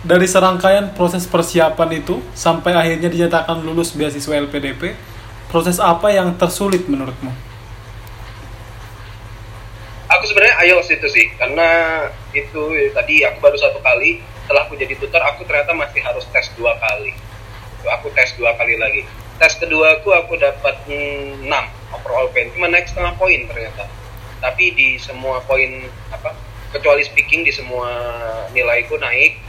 dari serangkaian proses persiapan itu sampai akhirnya dinyatakan lulus beasiswa LPDP, proses apa yang tersulit menurutmu? Aku sebenarnya IELTS itu sih, karena itu tadi aku baru satu kali, setelah aku jadi tutor, aku ternyata masih harus tes dua kali. Aku tes dua kali lagi. Tes kedua aku aku dapat 6 overall pen, cuma naik setengah poin ternyata. Tapi di semua poin apa kecuali speaking di semua nilaiku naik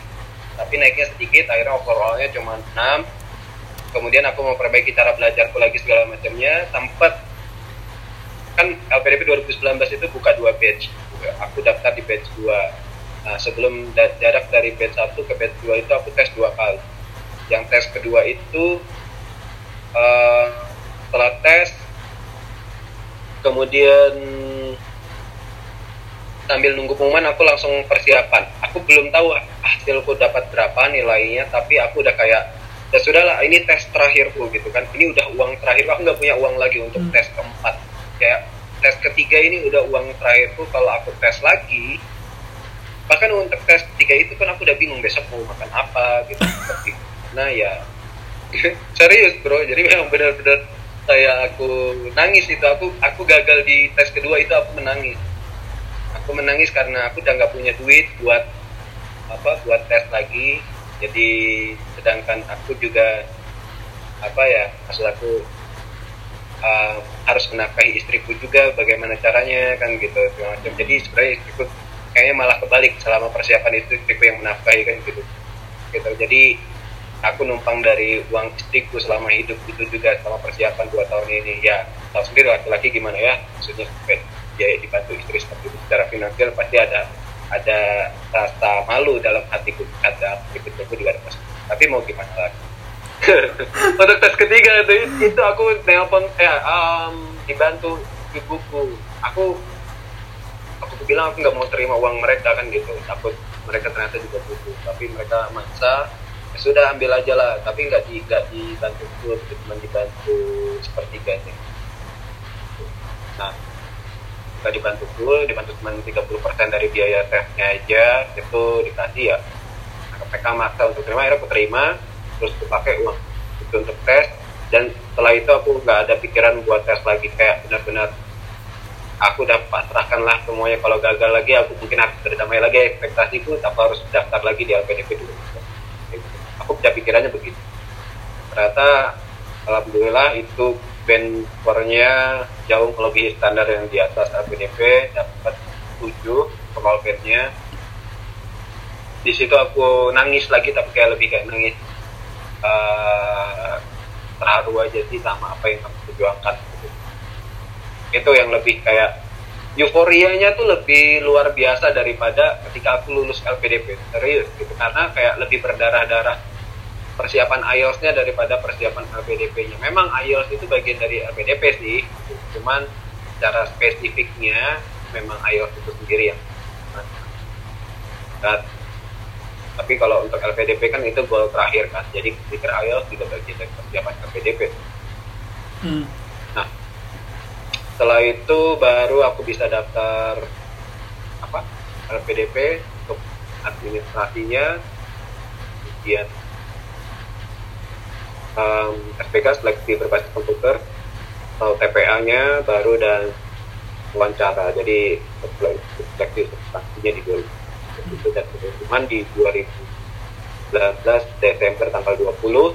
tapi naiknya sedikit akhirnya overallnya cuma 6 kemudian aku mau perbaiki cara belajarku lagi segala macamnya. Sempat kan LPDP 2019 itu buka dua batch. Aku daftar di batch 2 nah sebelum jarak dari batch 1 ke batch 2 itu aku tes dua kali. Yang tes kedua itu uh, setelah tes kemudian sambil nunggu pengumuman aku langsung persiapan. Aku belum tahu hasilku dapat berapa nilainya tapi aku udah kayak ya sudahlah ini tes terakhirku gitu kan. Ini udah uang terakhir aku nggak punya uang lagi untuk hmm. tes keempat. Kayak tes ketiga ini udah uang terakhirku kalau aku tes lagi bahkan untuk tes ketiga itu kan aku udah bingung besok mau makan apa gitu. Seperti nah ya. Serius bro. Jadi memang benar-benar saya aku nangis itu. Aku aku gagal di tes kedua itu aku menangis aku menangis karena aku udah nggak punya duit buat apa buat tes lagi. Jadi sedangkan aku juga apa ya asal aku uh, harus menafkahi istriku juga bagaimana caranya kan gitu macam. Jadi sebenarnya istriku kayaknya malah kebalik selama persiapan itu istriku yang menafkahi kan gitu. Gitu. Jadi aku numpang dari uang istriku selama hidup itu juga selama persiapan dua tahun ini. Ya tahu sendiri laki-laki gimana ya maksudnya biaya dibantu istri seperti itu. Secara finansial pasti ada ada rasa malu dalam hatiku. Ada berikutnya juga ada tapi mau gimana lagi? Untuk tes ketiga itu itu aku nelpon ya um, dibantu ibuku. Aku aku bilang aku nggak mau terima uang mereka kan gitu. Takut mereka ternyata juga butuh. Tapi mereka maksa ya sudah ambil aja lah. Tapi nggak di dibantu full cuma dibantu sepertiga sih nah nggak dibantu full dibantu cuma 30% dari biaya tesnya aja itu dikasih ya. PK maksa untuk terima akhirnya aku terima terus aku pakai uang itu untuk tes. Dan setelah itu aku nggak ada pikiran buat tes lagi kayak benar-benar aku udah pasrahkan lah semuanya. Kalau gagal lagi aku mungkin harus berdamai lagi. Ekspektasiku tapi harus daftar lagi di LPDP dulu. Aku punya pikirannya begitu. Ternyata alhamdulillah itu band jauh melebihi standar yang di atas LPDP dapat 7 total bandnya. Di situ aku nangis lagi tapi kayak lebih kayak nangis. Uh, terharu aja sih sama apa yang aku perjuangkan. Itu yang lebih kayak euforianya tuh lebih luar biasa daripada ketika aku lulus LPDP serius gitu karena kayak lebih berdarah-darah persiapan IELTS-nya daripada persiapan LPDP-nya. Memang IELTS itu bagian dari LPDP sih, cuman secara spesifiknya memang IELTS itu sendiri yang berat. Tapi kalau untuk LPDP kan itu goal terakhir kan, jadi pikir IELTS juga bagian dari persiapan LPDP. Hmm. Nah, setelah itu baru aku bisa daftar apa LPDP untuk administrasinya, kemudian um, SPK seleksi berbasis komputer atau TPA-nya baru dan wawancara. Jadi seleksi substansinya di 2000 itu dan pengumuman di 2019 Desember tanggal 20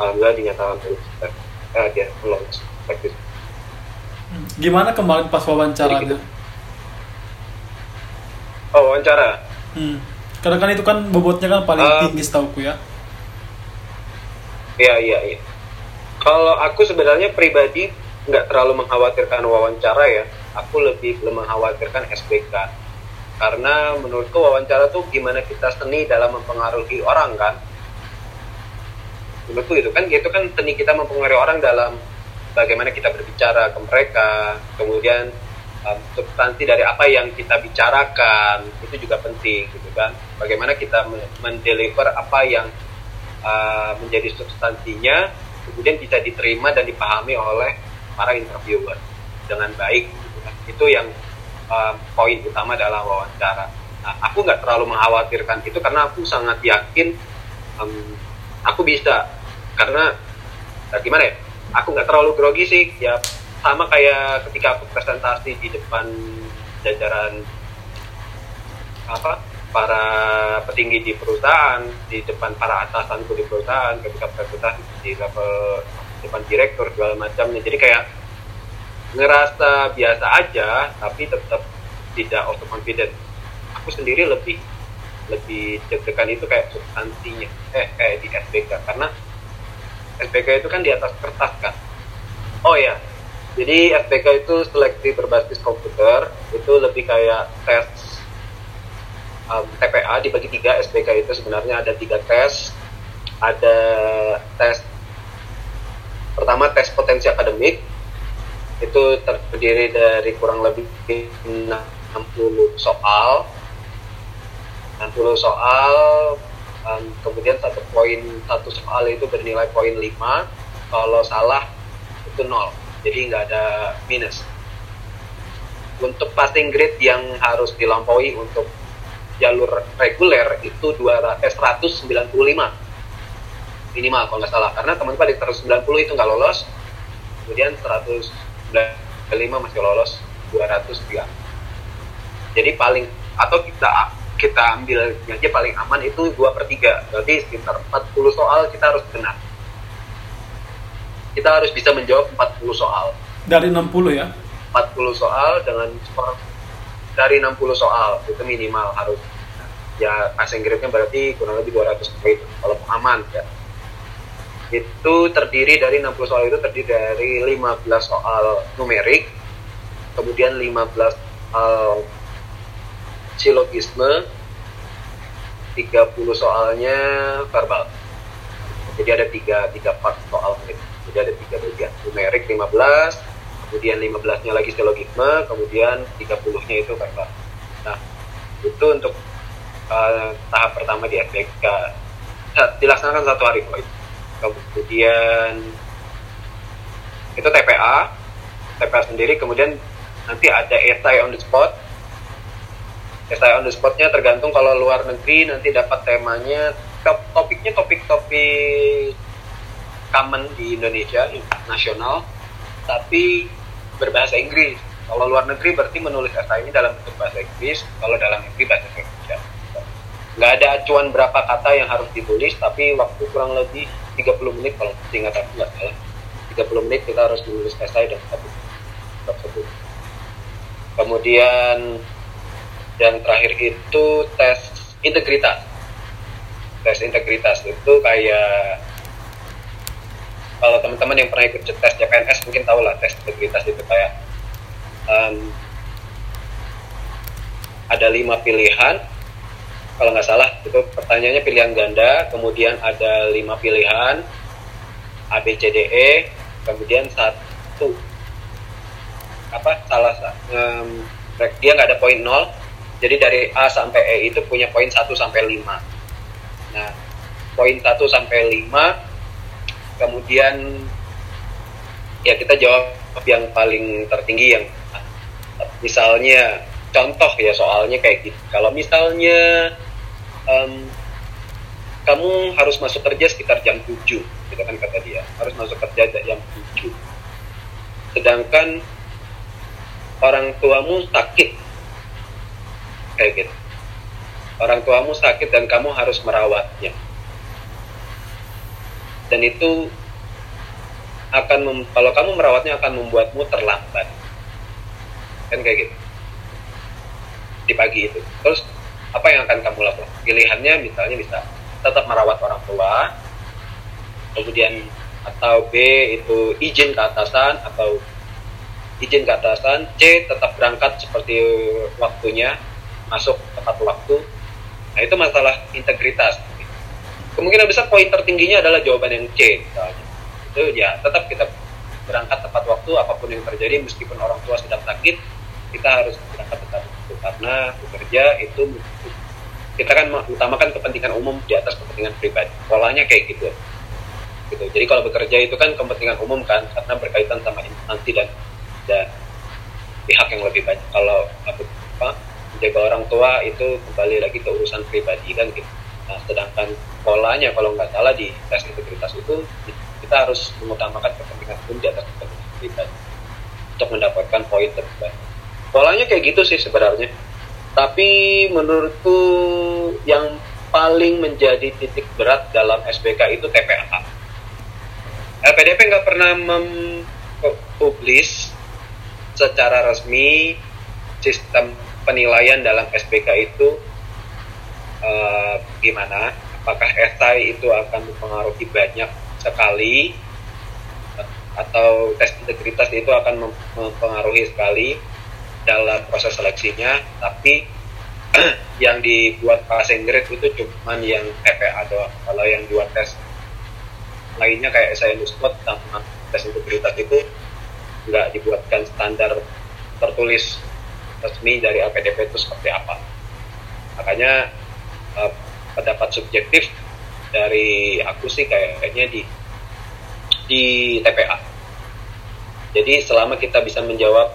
alhamdulillah dinyatakan lulus eh, dia lulus seleksi. Gimana kemarin pas wawancara gitu. oh wawancara? Hmm. karena kan itu kan bobotnya kan paling uh, tinggi setauku ya Iya iya iya. Kalau aku sebenarnya pribadi nggak terlalu mengkhawatirkan wawancara ya. Aku lebih mengkhawatirkan SBK. Karena menurutku wawancara tuh gimana kita seni dalam mempengaruhi orang kan. Menurutku itu kan itu kan seni kita mempengaruhi orang dalam bagaimana kita berbicara ke mereka, kemudian um, substansi dari apa yang kita bicarakan itu juga penting gitu kan. Bagaimana kita mendeliver apa yang uh, menjadi substansinya kemudian bisa diterima dan dipahami oleh para interviewer dengan baik gitu kan. itu yang uh, poin utama dalam wawancara. Nah, aku nggak terlalu mengkhawatirkan itu karena aku sangat yakin um, aku bisa. Karena nah, gimana ya aku nggak terlalu grogi sih. Ya sama kayak ketika aku presentasi di depan jajaran apa para petinggi di perusahaan di depan para atasanku di perusahaan ketika presentasi di level depan direktur segala macamnya. Jadi kayak ngerasa biasa aja tapi tetap tidak overconfident aku sendiri lebih lebih deg-degan itu kayak substansinya eh kayak di SBK karena SBK itu kan di atas kertas kan oh ya jadi SBK itu seleksi berbasis komputer itu lebih kayak tes um, TPA dibagi tiga SBK itu sebenarnya ada tiga tes. Ada tes pertama tes potensi akademik. Itu terdiri dari kurang lebih 60 soal. 60 soal um, kemudian satu poin satu soal itu bernilai poin 5 kalau salah itu nol. Jadi nggak ada minus. Untuk passing grade yang harus dilampaui untuk jalur reguler itu 200, eh, 195 minimal kalau nggak salah. Karena teman-teman di 190 itu nggak lolos. Kemudian 195 masih lolos 200 ya jadi paling atau kita kita ambil aja paling aman itu dua per tiga. Berarti sekitar 40 soal kita harus benar. Kita harus bisa menjawab 40 soal. Dari 60 ya? 40 soal dengan skor dari 60 soal itu minimal harus ya passing grade-nya berarti kurang lebih 200 poin kalau aman ya. Itu terdiri dari 60 soal itu terdiri dari 15 soal numerik kemudian 15 soal silogisme 30 soalnya verbal. Jadi ada tiga tiga part soal jadi ada tiga bagian. Numerik 15 kemudian 15 nya lagi silogisme kemudian 30 nya itu verbal nah itu untuk uh, tahap pertama di nah, dilaksanakan satu hari kok kemudian itu TPA TPA sendiri kemudian nanti ada essay on the spot. Essay on the spotnya tergantung kalau luar negeri nanti dapat temanya. Topiknya topik-topik common di Indonesia nasional tapi berbahasa Inggris. Kalau luar negeri berarti menulis essay ini dalam bentuk bahasa Inggris kalau dalam negeri bahasa Indonesia. Nggak ada acuan berapa kata yang harus ditulis tapi waktu kurang lebih 30 menit kalau ingat aku nggak salah 30 menit kita harus menulis essay dan satu tersebut. Kemudian yang terakhir itu tes integritas. Tes integritas itu kayak kalau teman-teman yang pernah ikut tes CPNS mungkin tahu lah tes integritas itu kayak um, ada lima pilihan kalau nggak salah itu pertanyaannya pilihan ganda kemudian ada lima pilihan A B C D E kemudian satu apa salah um, dia nggak ada poin nol jadi dari A sampai E itu punya poin 1 sampai 5. Nah, poin 1 sampai 5 kemudian ya kita jawab yang paling tertinggi yang misalnya contoh ya soalnya kayak gitu. Kalau misalnya um, kamu harus masuk kerja sekitar jam 7 gitu kan kata dia. Harus masuk kerja jam 7 sedangkan orang tuamu sakit. Kayak gitu. Orang tuamu sakit dan kamu harus merawatnya dan itu akan mem, kalau kamu merawatnya akan membuatmu terlambat. Kan kayak gitu. Di pagi itu. Terus apa yang akan kamu lakukan? Pilihannya misalnya bisa tetap merawat orang tua kemudian atau B itu izin ke atasan atau izin ke atasan C tetap berangkat seperti waktunya masuk tepat waktu. Nah itu masalah integritas kemungkinan besar poin tertingginya adalah jawaban yang C misalnya. Itu ya tetap kita berangkat tepat waktu apa pun yang terjadi meskipun orang tua sedang sakit kita harus berangkat tepat waktu. Karena bekerja itu kita kan utamakan kepentingan umum di atas kepentingan pribadi. Polanya kayak gitu. Gitu. Jadi kalau bekerja itu kan kepentingan umum kan karena berkaitan sama instansi dan dan pihak yang lebih banyak. Kalau apa menjaga orang tua itu kembali lagi ke urusan pribadi kan gitu. Nah, sedangkan polanya kalau nggak salah di tes integritas itu kita harus mengutamakan kepentingan umum di atas kepentingan pribadi untuk mendapatkan poin terbaik. Polanya kayak gitu sih sebenarnya. Tapi menurutku yang paling menjadi titik berat dalam SBK itu TPA. LPDP nggak pernah mempublis secara resmi sistem penilaian dalam SBK itu uh, gimana? Apakah esai itu akan mempengaruhi banyak sekali atau tes integritas itu akan mempengaruhi sekali dalam proses seleksinya tapi yang dibuat passing grade itu cuma yang TPA doang. Kalau yang buat tes lainnya kayak SIM spot sama tes integritas itu nggak dibuatkan standar tertulis resmi dari LPDP itu seperti apa. Makanya uh, pendapat subjektif dari aku sih kayaknya di di TPA jadi selama kita bisa menjawab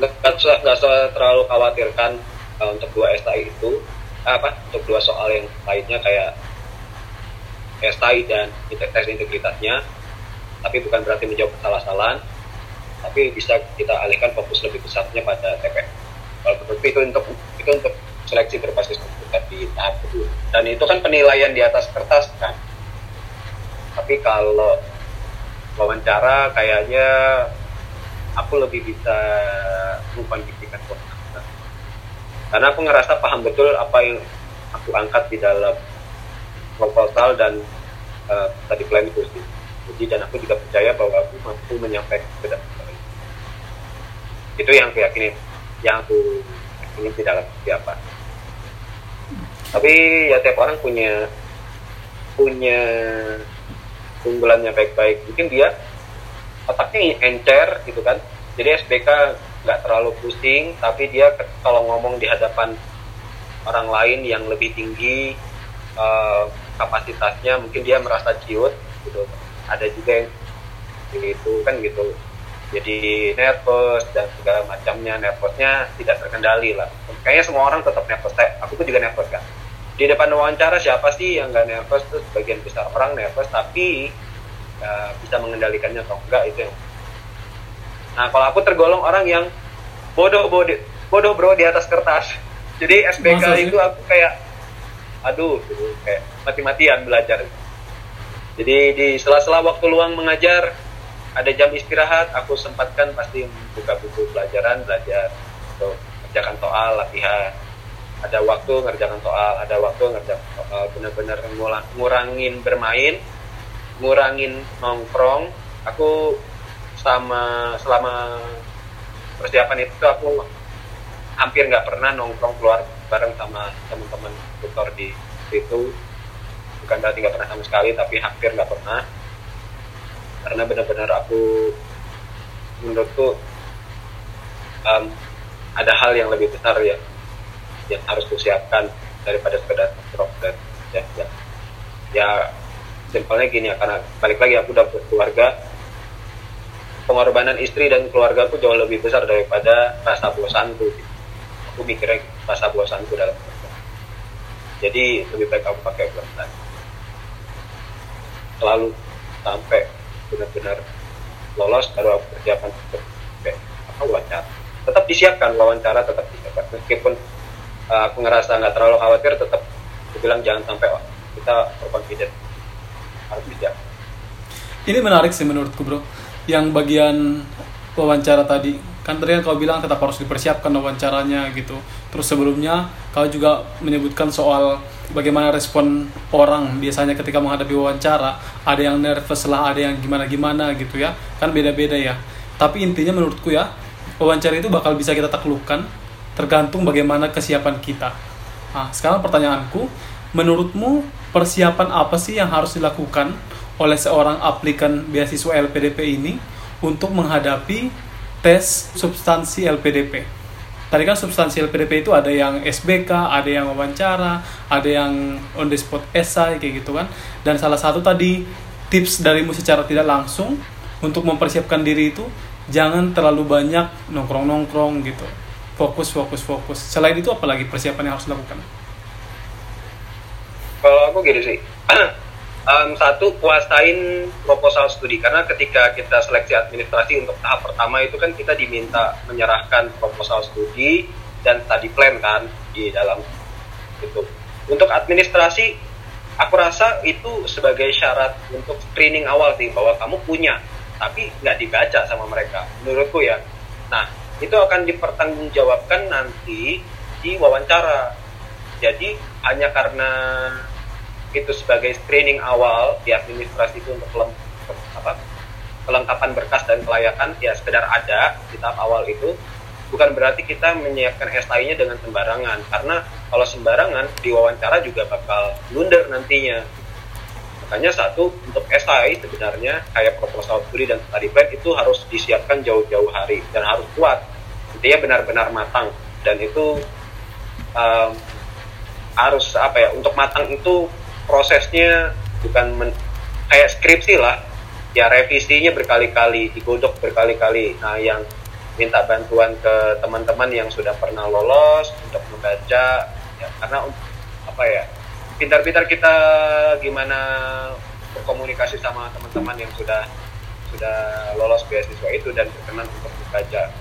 nggak usah nggak usah terlalu khawatirkan uh, untuk dua STI itu apa untuk dua soal yang lainnya kayak STI dan tes integritasnya tapi bukan berarti menjawab salah-salahan tapi bisa kita alihkan fokus lebih besarnya pada TP kalau itu untuk itu untuk seleksi berbasis komputer di tahap kedua. Dan itu kan penilaian di atas kertas kan? Tapi kalau wawancara kayaknya aku lebih bisa mengkuantifikasikan komputer karena aku ngerasa paham betul apa yang aku angkat di dalam proposal dan uh, tadi plan sih. Jadi dan aku juga percaya bahwa aku mampu menyampaikan kepada itu yang aku yakini yang aku yakini tidak seperti apa tapi ya tiap orang punya punya unggulannya baik-baik. Mungkin dia otaknya encer gitu kan. Jadi SBK nggak terlalu pusing tapi dia kalau ngomong di hadapan orang lain yang lebih tinggi uh, kapasitasnya mungkin dia merasa ciut gitu. Ada juga yang itu kan gitu. Jadi nervous dan segala macamnya nervousnya tidak terkendali lah. Kayaknya semua orang tetap nervous. Aku pun juga nervous kan di depan wawancara siapa sih yang nggak nervous? Tuh sebagian besar orang nervous tapi uh, bisa mengendalikannya atau enggak itu yang nah kalau aku tergolong orang yang bodoh bodoh bodoh bro di atas kertas. Jadi SBK itu aku kayak aduh gitu, kayak mati-matian belajar. Jadi di sela-sela waktu luang mengajar ada jam istirahat aku sempatkan pasti buka buku pelajaran belajar atau kerjakan soal latihan ada waktu ngerjakan soal ada waktu ngerjakan soal. Benar-benar ngurangin bermain ngurangin nongkrong. Aku sama selama persiapan itu aku hampir nggak pernah nongkrong keluar bareng sama teman-teman tutor di situ. Bukan berarti nggak pernah sama sekali tapi hampir nggak pernah. Karena benar-benar aku menurutku um, ada hal yang lebih besar ya yang harus kusiapkan daripada sekedar drop dan ya ya. Ya simpelnya gini ya karena balik lagi aku udah keluarga. Pengorbanan istri dan keluarga aku jauh lebih besar daripada rasa bosanku. Aku mikirnya rasa bosanku dalam jadi lebih baik aku pakai bulan selalu sampai benar-benar lolos baru persiapan untuk wawancara. Tetap disiapkan wawancara tetap disiapkan. Meskipun uh, aku ngerasa nggak terlalu khawatir tetap bilang jangan sampai oh, kita overconfident. Harus bisa. Ini menarik sih menurutku bro. Yang bagian wawancara tadi kan tadi kan kau bilang tetap harus dipersiapkan wawancaranya gitu. Terus sebelumnya kau juga menyebutkan soal bagaimana respon orang biasanya ketika menghadapi wawancara. Ada yang nervous lah ada yang gimana gimana gitu ya. Kan beda beda ya. Tapi intinya menurutku ya wawancara itu bakal bisa kita taklukkan tergantung bagaimana kesiapan kita nah sekarang pertanyaanku menurutmu persiapan apa sih yang harus dilakukan oleh seorang aplikan beasiswa LPDP ini untuk menghadapi tes substansi LPDP. Tadi kan substansi LPDP itu ada yang SBK, ada yang wawancara, ada yang on the spot essay kayak gitu kan. Dan salah satu tadi tips darimu secara tidak langsung untuk mempersiapkan diri itu jangan terlalu banyak nongkrong-nongkrong gitu. Fokus fokus fokus selain itu apalagi persiapan yang harus dilakukan Kalau aku gini sih, Em, satu kuasain proposal studi karena ketika kita seleksi administrasi untuk tahap pertama itu kan kita diminta menyerahkan proposal studi dan study plan kan di dalam itu. Untuk administrasi, aku rasa itu sebagai syarat untuk screening awal sih bahwa kamu punya, tapi nggak dibaca sama mereka. Menurutku ya. Nah, itu akan dipertanggungjawabkan nanti di wawancara. Jadi hanya karena itu sebagai screening awal di administrasi itu untuk kelem, apa, kelengkapan berkas dan kelayakan ya sekedar ada di tahap awal itu. Bukan berarti kita menyiapkan SI-nya dengan sembarangan. Karena kalau sembarangan di wawancara juga bakal blunder nantinya makanya satu untuk SI sebenarnya kayak proposal studi dan study plan itu harus disiapkan jauh-jauh hari dan harus kuat. Intinya benar-benar matang. Dan itu um, harus apa ya untuk matang itu prosesnya bukan men, kayak skripsi lah. Ya revisinya berkali-kali digodok berkali-kali. Nah yang minta bantuan ke teman-teman yang sudah pernah lolos untuk membaca ya karena apa ya pintar-pintar kita gimana berkomunikasi sama teman-teman yang sudah sudah lolos beasiswa itu dan berkenan untuk membaca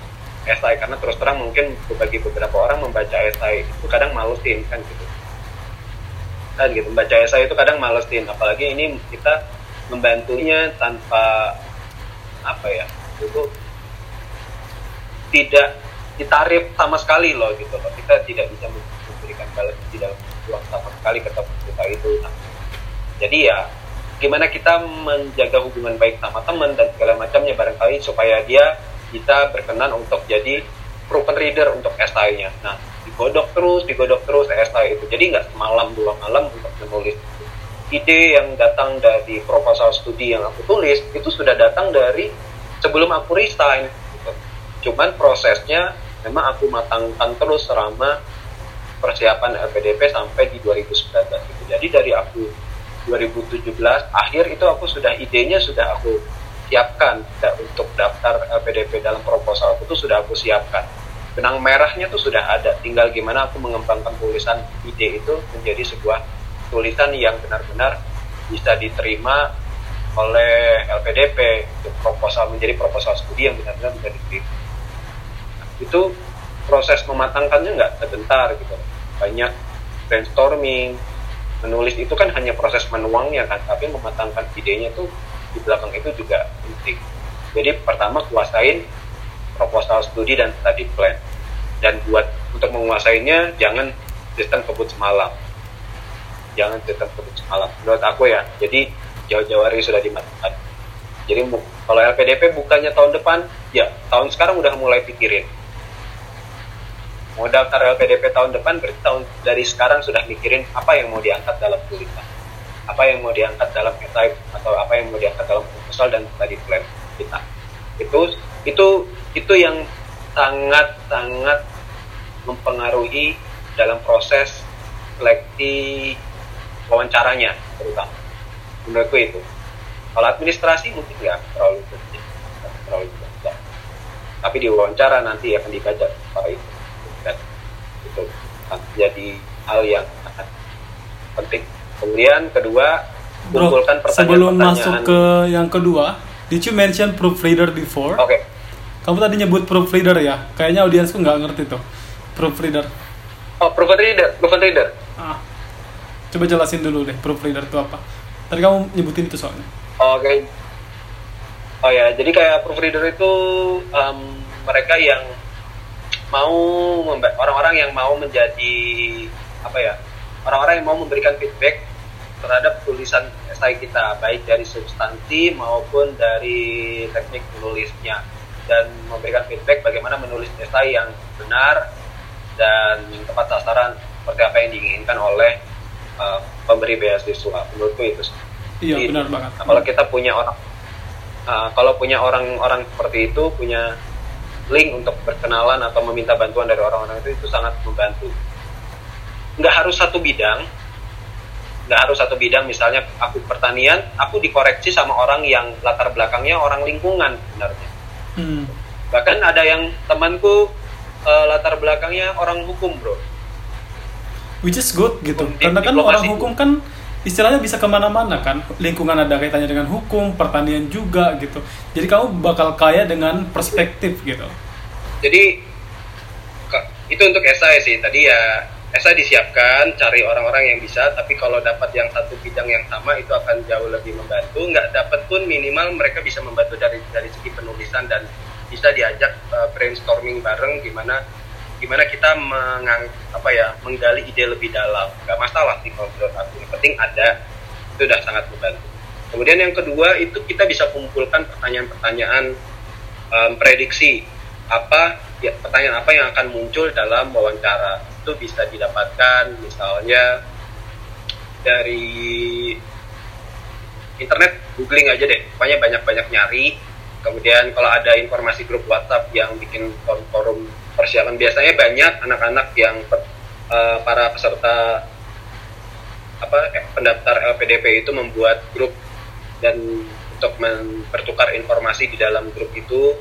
esai karena terus terang mungkin bagi beberapa orang membaca esai itu kadang malesin kan gitu. Kan gitu membaca esai itu kadang malesin apalagi ini kita membantunya tanpa apa ya itu tidak ditarif sama sekali loh gitu loh. Kita tidak bisa memberikan balas tidak uang sama sekali ke teman kita itu. Nah, jadi ya gimana kita menjaga hubungan baik sama teman dan segala macamnya barangkali supaya dia kita berkenan untuk jadi proven reader untuk esainya nah digodok terus digodok terus esai itu. Jadi nggak semalam dua malam untuk menulis ide yang datang dari proposal studi yang aku tulis itu sudah datang dari sebelum aku resign gitu. cuman prosesnya memang aku matangkan terus selama persiapan LPDP sampai di 2019 gitu. jadi dari aku 2017 akhir itu aku sudah idenya sudah aku siapkan. Da- untuk daftar LPDP dalam proposal aku tuh sudah aku siapkan. Benang merahnya tuh sudah ada. Tinggal gimana aku mengembangkan tulisan ide itu menjadi sebuah tulisan yang benar-benar bisa diterima oleh LPDP untuk proposal menjadi proposal studi yang benar-benar bisa diterima. Itu proses mematangkannya nggak sebentar gitu banyak brainstorming menulis. Itu kan hanya proses menuangnya kan tapi mematangkan idenya tuh di belakang itu juga penting. Jadi pertama kuasain proposal studi dan study plan. Dan buat untuk menguasainya jangan sistem kebut semalam. Jangan sistem kebut semalam menurut aku ya. Jadi jauh-jauh hari sudah dimatangkan jadi kalau LPDP bukannya tahun depan ya tahun sekarang udah mulai pikirin mau daftar LPDP tahun depan berarti tahun dari sekarang sudah mikirin apa yang mau diangkat dalam tulisan apa yang mau diangkat dalam esai atau apa yang mau diangkat dalam proposal dan study plan kita. Itu itu itu yang sangat sangat mempengaruhi dalam proses seleksi wawancaranya terutama. Menurutku itu. Kalau administrasi mungkin nggak terlalu penting terlalu penting tapi di wawancara nanti akan dibaca dan itu akan jadi hal yang sangat penting kemudian kedua Bro, kumpulkan sebelum pertanyaan-pertanyaan masuk ke yang kedua, did you mention proofreader before? oke Kamu tadi nyebut proofreader ya? Kayaknya audiensku nggak ngerti tuh. Proofreader. oh proven reader proven reader Ah, coba jelasin dulu deh proofreader itu apa. Tadi kamu nyebutin itu soalnya. Oke. Oh ya, jadi kayak proofreader itu em, mereka yang mau orang-orang yang mau menjadi apa ya? Orang-orang yang mau memberikan feedback terhadap tulisan esai kita, baik dari substansi maupun dari teknik menulisnya dan memberikan feedback bagaimana menulis esai yang benar dan tepat sasaran seperti apa yang diinginkan oleh eh, pemberi beasiswa. Menurutku itu. Iya, benar banget. kalau kita punya orang, uh, kalau punya orang-orang seperti itu, punya link untuk berkenalan atau meminta bantuan dari orang-orang itu, itu sangat membantu. Nggak harus satu bidang, nggak harus satu bidang. Misalnya aku pertanian, aku dikoreksi sama orang yang latar belakangnya orang lingkungan sebenarnya. Hmm. Bahkan ada yang temanku uh, latar belakangnya orang hukum bro which is good gitu Hukum, karena kan orang hukum kan istilahnya bisa ke mana-mana kan. Lingkungan ada kaitannya dengan hukum pertanian juga gitu. Jadi kamu bakal kaya dengan perspektif gitu. Jadi itu untuk esai sih. Tadi ya esai disiapkan cari orang-orang yang bisa tapi kalau dapat yang satu bidang yang sama itu akan jauh lebih membantu. Nggak dapat pun minimal mereka bisa membantu dari dari segi penulisan dan bisa diajak uh, brainstorming bareng gimana gimana kita mengang apa ya menggali ide lebih dalam. Nggak masalah sih kalau menurut aku. Yang penting ada itu udah sangat membantu. Kemudian yang kedua itu kita bisa kumpulkan pertanyaan-pertanyaan um, prediksi apa ya pertanyaan apa yang akan muncul dalam wawancara. Itu bisa didapatkan misalnya dari internet googling aja deh. Pokoknya banyak-banyak nyari. Kemudian kalau ada informasi grup WhatsApp yang bikin forum-forum persiapan biasanya banyak anak-anak yang eh, para peserta apa eh, pendaftar LPDP itu membuat grup dan untuk mempertukar informasi di dalam grup itu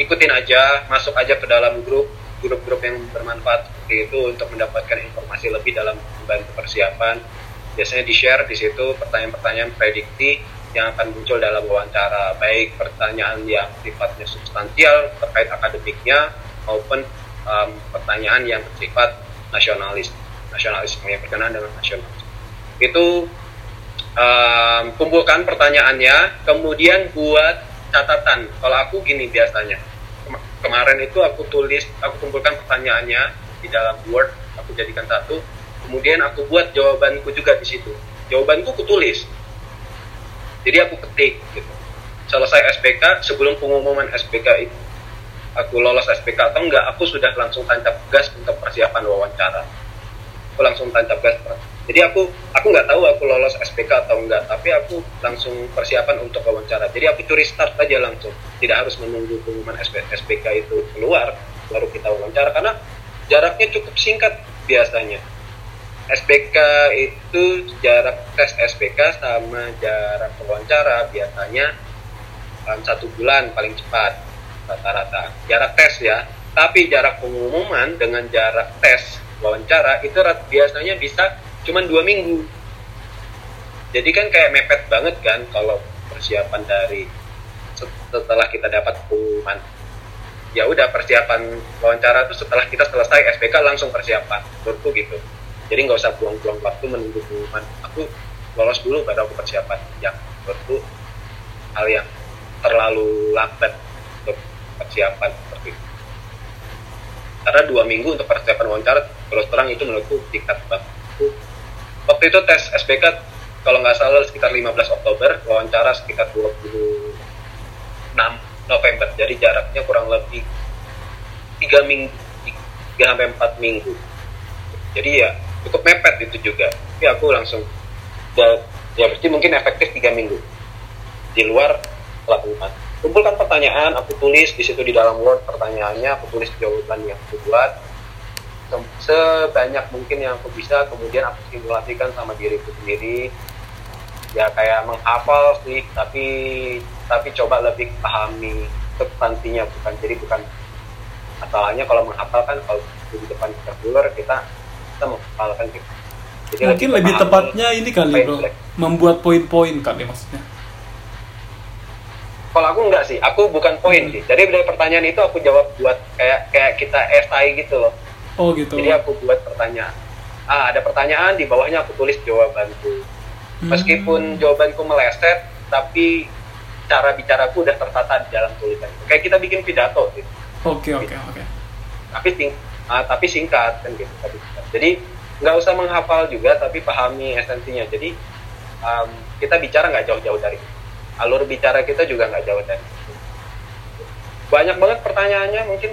ikutin aja masuk aja ke dalam grup grup-grup yang bermanfaat seperti itu untuk mendapatkan informasi lebih dalam membantu persiapan. Biasanya di share di situ pertanyaan-pertanyaan prediksi yang akan muncul dalam wawancara. Baik pertanyaan yang sifatnya substansial terkait akademiknya maupun um, pertanyaan yang bersifat nasionalis nasionalisme yang berkenaan dengan nasionalis. Itu um, kumpulkan pertanyaannya kemudian buat catatan. Kalau aku gini biasanya Kema- kemarin itu aku tulis aku kumpulkan pertanyaannya di dalam word aku jadikan satu kemudian aku buat jawabanku juga di situ. Jawabanku aku tulis. Jadi aku ketik gitu. Selesai SPK sebelum pengumuman SPK itu aku lolos SPK atau enggak aku sudah langsung tancap gas untuk persiapan wawancara. Aku langsung tancap gas jadi aku aku nggak tahu aku lolos SPK atau enggak tapi aku langsung persiapan untuk wawancara. Jadi aku curi start aja langsung. Tidak harus menunggu pengumuman SP- SPK itu keluar baru kita wawancara. Karena jaraknya cukup singkat biasanya. SPK itu jarak tes SPK sama jarak wawancara biasanya um, satu bulan paling cepat rata-rata. Jarak tes ya. Tapi jarak pengumuman dengan jarak tes wawancara itu biasanya bisa cuman dua minggu. Jadi kan kayak mepet banget kan kalau persiapan dari set- setelah kita dapat pengumuman. Ya udah persiapan wawancara itu setelah kita selesai SPK langsung persiapan menurutku gitu. Jadi nggak usah buang-buang waktu menunggu pengumuman. Aku lolos dulu baru aku persiapan. Yang menurutku hal yang terlalu lambat persiapan seperti itu. Karena dua minggu untuk persiapan wawancara terus terang itu menurutku tingkat banget. Waktu itu tes SPK kalau nggak salah sekitar 15 Oktober wawancara sekitar 26 November. Jadi jaraknya kurang lebih tiga minggu tiga sampai empat minggu. Jadi ya cukup mepet itu juga. Tapi aku langsung ya, ya pasti mungkin efektif tiga minggu. Di luar pelakukan kumpulkan pertanyaan aku tulis di situ di dalam word pertanyaannya aku tulis jawaban yang aku buat. Se- sebanyak mungkin yang aku bisa kemudian aku simulasikan sama diriku sendiri. Ya kayak menghafal sih tapi tapi coba lebih pahami substansinya bukan jadi bukan masalahnya kalau menghafal kan kalau di depan kita keluar kita kita menghafalkan gitu Jadi mungkin lebih pahami tepatnya ini kali bro. membuat poin-poin kali maksudnya kalau aku enggak sih aku bukan poin sih. Jadi dari pertanyaan itu aku jawab buat kayak kayak kita esai gitu loh. Oh gitu. Jadi aku buat pertanyaan. Ah ada pertanyaan di bawahnya aku tulis jawabanku. Hmm. meskipun jawabanku meleset tapi cara bicaraku udah tertata di dalam tulisan. Kayak kita bikin pidato gitu oke oke oke. Tapi sing ah, tapi singkat kan gitu tapi singkat. jadi nggak usah menghafal juga tapi pahami esensinya. Jadi um, kita bicara nggak jauh-jauh dari itu. Alur bicara kita juga nggak jauh dari itu. banyak banget pertanyaannya mungkin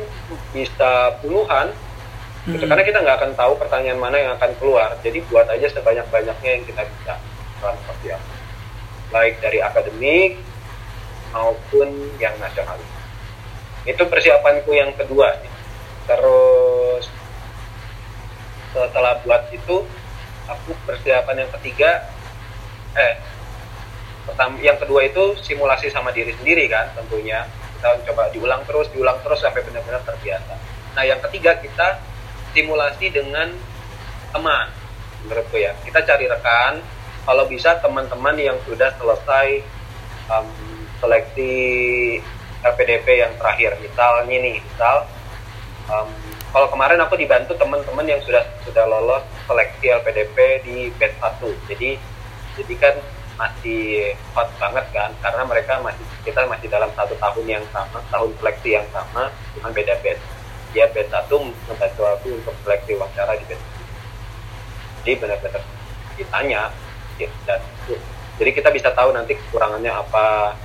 bisa puluhan gitu. Hmm. karena kita nggak akan tahu pertanyaan mana yang akan keluar jadi buat aja sebanyak-banyaknya yang kita bisa dalam persiapan baik dari akademik maupun yang nasionalis itu persiapanku yang kedua terus setelah buat itu aku persiapan yang ketiga eh pertama yang kedua itu simulasi sama diri sendiri kan tentunya. Kita coba diulang terus diulang terus sampai benar-benar terbiasa. Nah yang ketiga kita simulasi dengan teman menurutku ya. Kita cari rekan. Kalau bisa teman-teman yang sudah selesai um, seleksi LPDP yang terakhir. Misalnya nih misal um, kalau kemarin aku dibantu teman-teman yang sudah sudah lolos seleksi LPDP di batch 1 jadi jadi kan masih hot banget kan karena mereka masih kita masih dalam satu tahun yang sama tahun seleksi yang sama cuma beda batch dia batch satu membantu aku untuk seleksi wawancara di batch jadi benar-benar ditanya ya, dan jadi kita bisa tahu nanti kekurangannya apa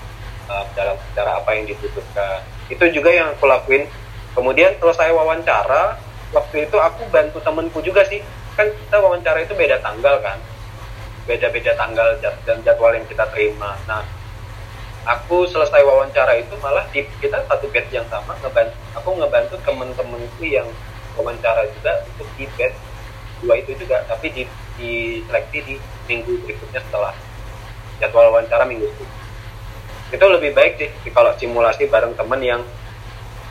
uh, dalam cara apa yang dibutuhkan. Itu juga yang aku lakuin. Kemudian selesai wawancara waktu itu aku bantu temenku juga sih. Kan kita wawancara itu beda tanggal kan beda-beda tanggal dan jadwal yang kita terima. Nah, aku selesai wawancara itu malah di kita satu bed yang sama ngebantu aku ngebantu temen-temenku yang wawancara juga untuk di bed dua itu juga tapi di, di seleksi di minggu berikutnya setelah jadwal wawancara minggu itu. Itu lebih baik sih kalau simulasi bareng temen yang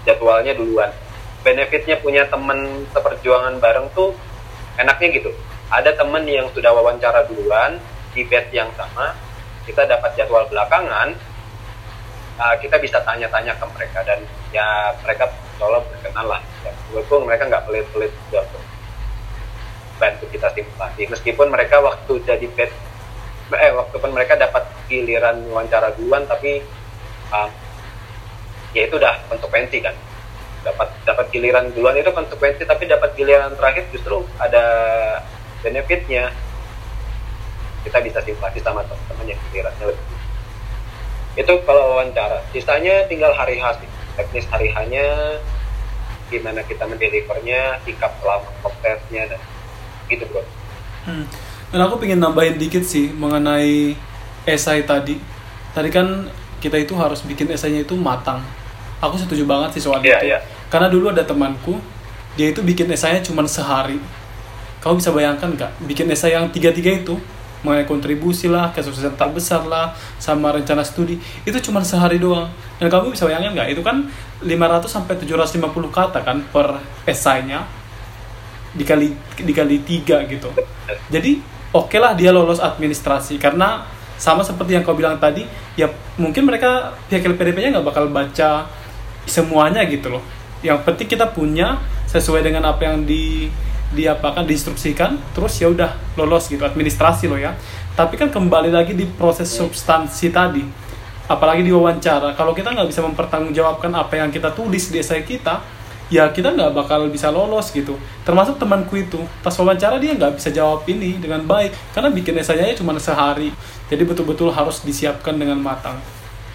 jadwalnya duluan. Benefitnya punya temen seperjuangan bareng tuh enaknya gitu ada temen yang sudah wawancara duluan di bed yang sama kita dapat jadwal belakangan uh, kita bisa tanya-tanya ke mereka dan ya mereka tolong berkenan lah. Ya, walaupun mereka nggak pelit-pelit juga bantu kita simpati. Meskipun mereka waktu jadi bed eh waktu pun mereka dapat giliran wawancara duluan tapi uh, ya itu udah konsekuensi kan. Dapat dapat giliran duluan itu konsekuensi tapi dapat giliran terakhir justru ada benefitnya. Kita bisa simpati sama teman-teman yang kiranya lebih itu kalau wawancara. Sisanya tinggal hari H teknis hari hanya gimana kita mendelivernya sikap selama prosesnya dan gitu bro. Hmm. dan aku pengen nambahin dikit sih mengenai esai tadi. Tadi kan kita itu harus bikin esainya itu matang. Aku setuju banget sih soal yeah, itu. yeah. karena dulu ada temanku dia itu bikin esainya cuma sehari kamu bisa bayangkan nggak bikin esai yang tiga-tiga itu mengenai kontribusi lah, kesuksesan terbesar lah, sama rencana studi itu cuma sehari doang. Dan kamu bisa bayangkan nggak itu kan 500 sampai 750 kata kan per esainya dikali dikali tiga gitu. Jadi oke okay lah dia lolos administrasi karena sama seperti yang kau bilang tadi ya mungkin mereka pihak LPDP-nya nggak bakal baca semuanya gitu loh. Yang penting kita punya sesuai dengan apa yang di diapakan diinstruksikan terus ya udah lolos gitu administrasi lo ya. Tapi kan kembali lagi di proses substansi tadi apalagi di wawancara kalau kita nggak bisa mempertanggungjawabkan apa yang kita tulis di esai kita ya kita nggak bakal bisa lolos gitu. Termasuk temanku itu pas wawancara dia nggak bisa jawab ini dengan baik karena bikin esainya cuma sehari. Jadi betul-betul harus disiapkan dengan matang.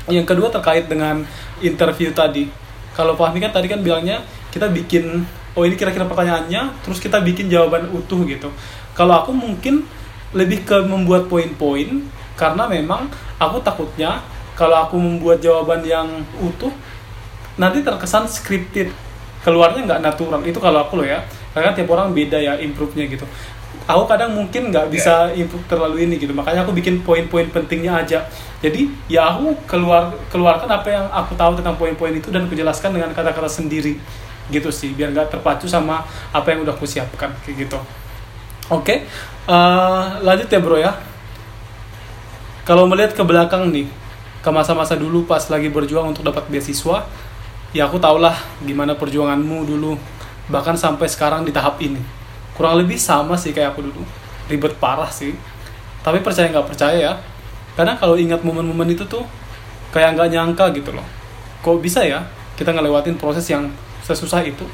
Yang kedua terkait dengan interview tadi. Kalau Fahmi kan tadi kan bilangnya kita bikin oh ini kira-kira pertanyaannya. Terus kita bikin jawaban utuh gitu. Kalau aku mungkin lebih ke membuat poin-poin karena memang aku takutnya kalau aku membuat jawaban yang utuh nanti terkesan scripted. Keluarnya nggak natural. Itu kalau aku loh ya. Karena tiap orang beda ya improve-nya gitu. Aku kadang mungkin nggak bisa improve terlalu ini gitu. Makanya aku bikin poin-poin pentingnya aja. Jadi ya aku keluar keluarkan apa yang aku tahu tentang poin-poin itu dan aku jelaskan dengan kata-kata sendiri gitu sih biar nggak terpacu sama apa yang udah aku siapkan kayak gitu. Oke okay. uh, eh, lanjut ya bro ya. Kalau melihat ke belakang nih ke masa-masa dulu pas lagi berjuang untuk dapat beasiswa ya aku tau lah gimana perjuanganmu dulu bahkan sampai sekarang di tahap ini. Kurang lebih sama sih kayak aku dulu. Ribet parah sih. Tapi percaya nggak percaya ya? Karena kalau ingat momen-momen itu tuh kayak nggak nyangka gitu loh. Kok bisa ya kita ngelewatin proses yang sesusah itu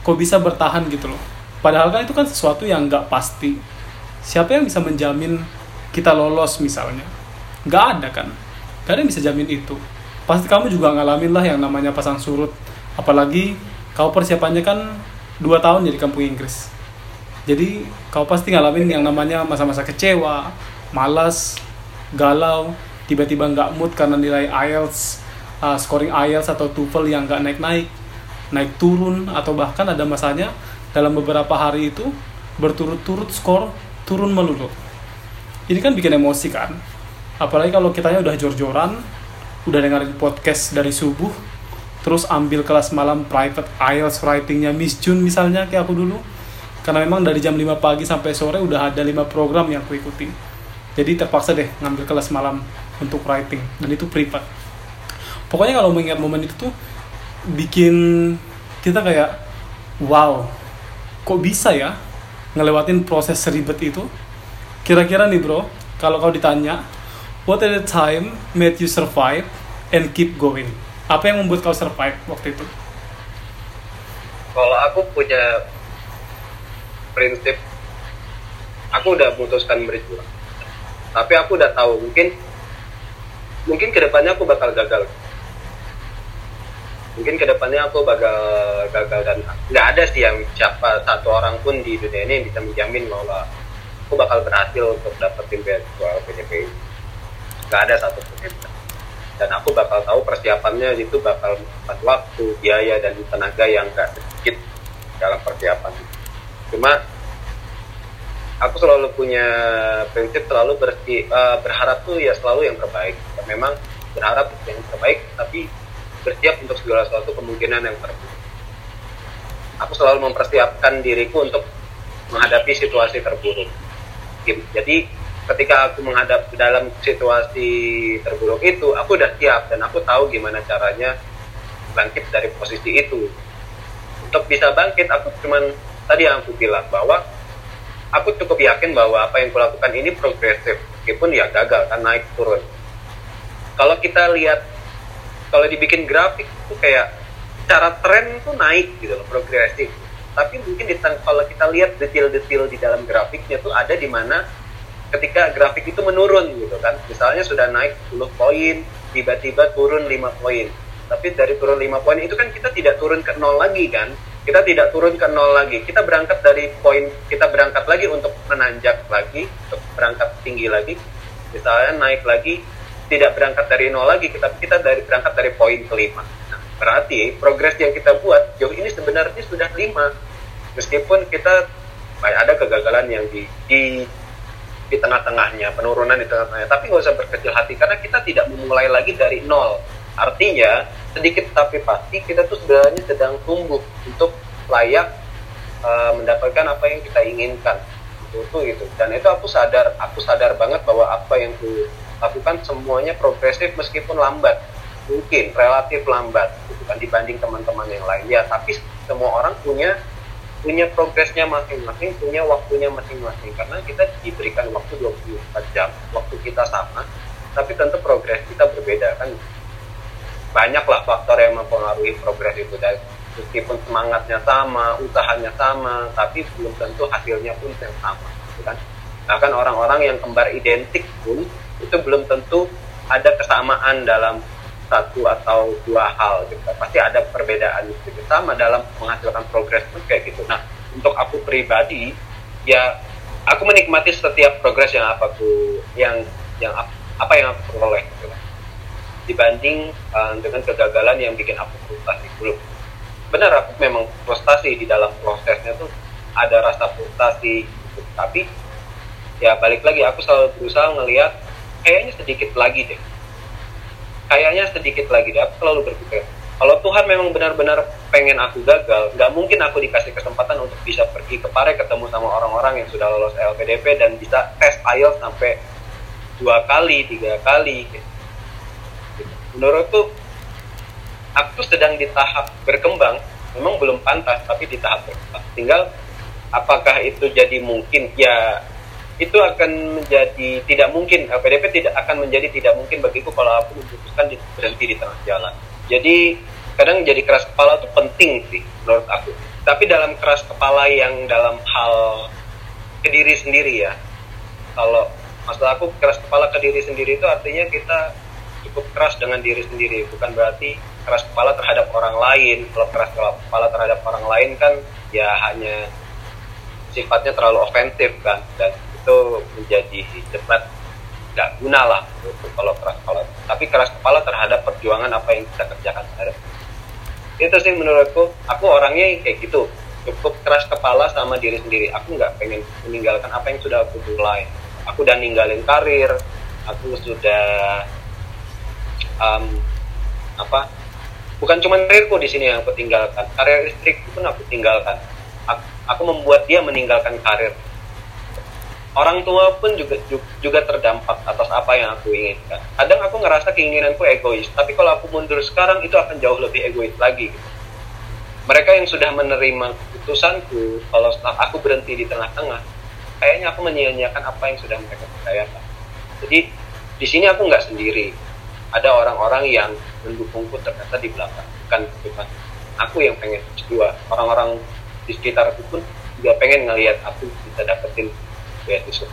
kok bisa bertahan gitu loh. Padahal kan itu kan sesuatu yang nggak pasti. Siapa yang bisa menjamin kita lolos misalnya? Nggak ada kan? Gak ada yang bisa jamin itu. Pasti kamu juga ngalamin lah yang namanya pasang surut. Apalagi kau persiapannya kan dua tahun jadi kampung Inggris. Jadi kau pasti ngalamin yang namanya masa-masa kecewa malas galau tiba-tiba nggak mood karena nilai IELTS uh, scoring IELTS atau TOEFL yang nggak naik-naik naik turun atau bahkan ada masanya dalam beberapa hari itu berturut-turut skor turun melulu. Ini kan bikin emosi kan. Apalagi kalau kitanya udah jor-joran, udah dengerin podcast dari subuh, terus ambil kelas malam private IELTS writingnya Miss Jun misalnya kayak aku dulu karena memang dari jam 5 pagi sampai sore udah ada lima program yang aku ikuti jadi terpaksa deh ngambil kelas malam untuk writing dan itu privat pokoknya kalau mengingat momen itu tuh bikin kita kayak wow kok bisa ya ngelewatin proses seribet itu? Kira-kira nih bro kalau kau ditanya what at the time made you survive and keep going? Apa yang membuat kau survive waktu itu? Kalau aku punya prinsip aku udah memutuskan berjuang. Tapi aku udah tahu mungkin mungkin ke depannya aku bakal gagal mungkin ke depannya aku bakal gagal dan nggak ada sih yang siapa satu orang pun di dunia ini yang bisa menjamin bahwa aku bakal berhasil untuk dapetin beasiswa PDP nggak ada satu pun dan aku bakal tahu persiapannya itu bakal memakan waktu biaya dan tenaga yang gak sedikit dalam persiapan. Cuma aku selalu punya prinsip selalu bersi, uh, berharap tuh ya selalu yang terbaik. Memang berharap yang terbaik tapi bersiap untuk segala sesuatu kemungkinan yang terburuk. Aku selalu mempersiapkan diriku untuk menghadapi situasi terburuk. Jadi ketika aku menghadap dalam situasi terburuk itu aku udah siap dan aku tahu gimana caranya bangkit dari posisi itu. Untuk bisa bangkit aku cuman tadi yang aku bilang bahwa aku cukup yakin bahwa apa yang kulakukan ini progresif. Meskipun ya gagal kan naik turun. Kalau kita lihat kalau dibikin grafik itu kayak cara tren tuh naik gitu loh progresif. Tapi mungkin di kalau kita lihat detail-detail di dalam grafiknya tuh ada di mana ketika grafik itu menurun gitu kan. Misalnya sudah naik 10 poin tiba-tiba turun 5 poin. Tapi dari turun 5 poin itu kan kita tidak turun ke nol lagi kan. Kita tidak turun ke nol lagi. Kita berangkat dari poin kita berangkat lagi untuk menanjak lagi untuk berangkat tinggi lagi. Misalnya naik lagi tidak berangkat dari nol lagi kita kita dari berangkat dari poin kelima nah, berarti progres yang kita buat jauh ini sebenarnya sudah lima meskipun kita ada kegagalan yang di, di di tengah-tengahnya, penurunan di tengah-tengahnya. Tapi nggak usah berkecil hati karena kita tidak memulai lagi dari nol. Artinya sedikit tapi pasti kita tuh sebenarnya sedang tumbuh untuk layak uh, mendapatkan apa yang kita inginkan. Tuh gitu. Dan itu aku sadar, aku sadar banget bahwa apa yang aku lakukan semuanya progresif meskipun lambat. Mungkin relatif lambat gitu kan dibanding teman-teman yang lain. Ya, tapi semua orang punya punya progresnya masing-masing, punya waktunya masing-masing. Karena kita diberikan waktu 24 jam, waktu kita sama, tapi tentu progres kita berbeda kan. Banyaklah faktor yang mempengaruhi progres itu dan meskipun semangatnya sama, usahanya sama, tapi belum tentu hasilnya pun yang sama, gitu kan? Bahkan orang-orang yang kembar identik pun itu belum tentu ada kesamaan dalam satu atau dua hal gitu. pasti ada perbedaan gitu. sama dalam menghasilkan progres pun kayak gitu nah untuk aku pribadi ya aku menikmati setiap progres yang aku yang yang apa yang aku peroleh gitu. dibanding uh, dengan kegagalan yang bikin aku frustasi belum benar aku memang frustasi di dalam prosesnya tuh. Ada rasa frustasi. Tapi ya balik lagi aku selalu berusaha ngelihat kayaknya sedikit lagi deh. Kayaknya sedikit lagi deh aku selalu berpikir kalau Tuhan memang benar-benar pengen aku gagal nggak mungkin aku dikasih kesempatan untuk bisa pergi ke Pare ketemu sama orang-orang yang sudah lolos LPDP dan bisa tes IELTS sampai dua kali tiga kali gitu. menurutku aku sedang di tahap berkembang memang belum pantas tapi di tahap berkembang tinggal apakah itu jadi mungkin ya itu akan menjadi tidak mungkin PDP tidak akan menjadi tidak mungkin bagiku kalau aku memutuskan berhenti di tengah jalan. Jadi kadang jadi keras kepala itu penting sih menurut aku. Tapi dalam keras kepala yang dalam hal ke diri sendiri ya. Kalau maksud aku keras kepala ke diri sendiri itu artinya kita cukup keras dengan diri sendiri, bukan berarti keras kepala terhadap orang lain. Kalau keras kepala terhadap orang lain kan ya hanya sifatnya terlalu ofensif kan. Dan itu menjadi debat nggak guna lah kalau keras kepala. Tapi keras kepala terhadap perjuangan apa yang kita kerjakan terhadap itu sih menurutku. Aku orangnya kayak gitu. Cukup keras kepala sama diri sendiri. Aku nggak pengen meninggalkan apa yang sudah aku mulai. Aku udah ninggalin karir. Aku sudah um, apa bukan cuma karirku di sini yang aku tinggalkan karir istriku pun aku tinggalkan. Aku, aku membuat dia meninggalkan karir. Orang tua pun juga juga terdampak atas apa yang aku inginkan. Kadang aku ngerasa keinginanku egois tapi kalau aku mundur sekarang itu akan jauh lebih egois lagi. Mereka yang sudah menerima keputusanku kalau aku berhenti di tengah-tengah kayaknya aku menyia-nyiakan apa yang sudah mereka percayakan. Jadi di sini aku nggak sendiri ada orang-orang yang mendukungku ternyata di belakang. Bukan bukan aku yang pengen dua orang-orang di sekitar aku pun juga pengen ngelihat aku bisa dapetin beasiswa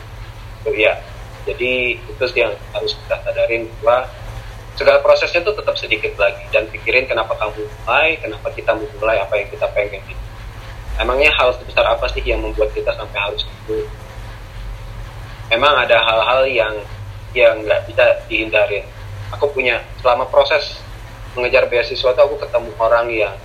so iya. Jadi itu sih yang harus kita sadarin bahwa segala prosesnya itu tetap sedikit lagi. Dan pikirin kenapa kamu mulai kenapa kita mulai apa yang kita pengen emangnya hal sebesar apa sih yang membuat kita sampai harus itu? Memang ada hal-hal yang yang nggak bisa dihindarin aku punya selama proses mengejar beasiswa itu aku ketemu orang yang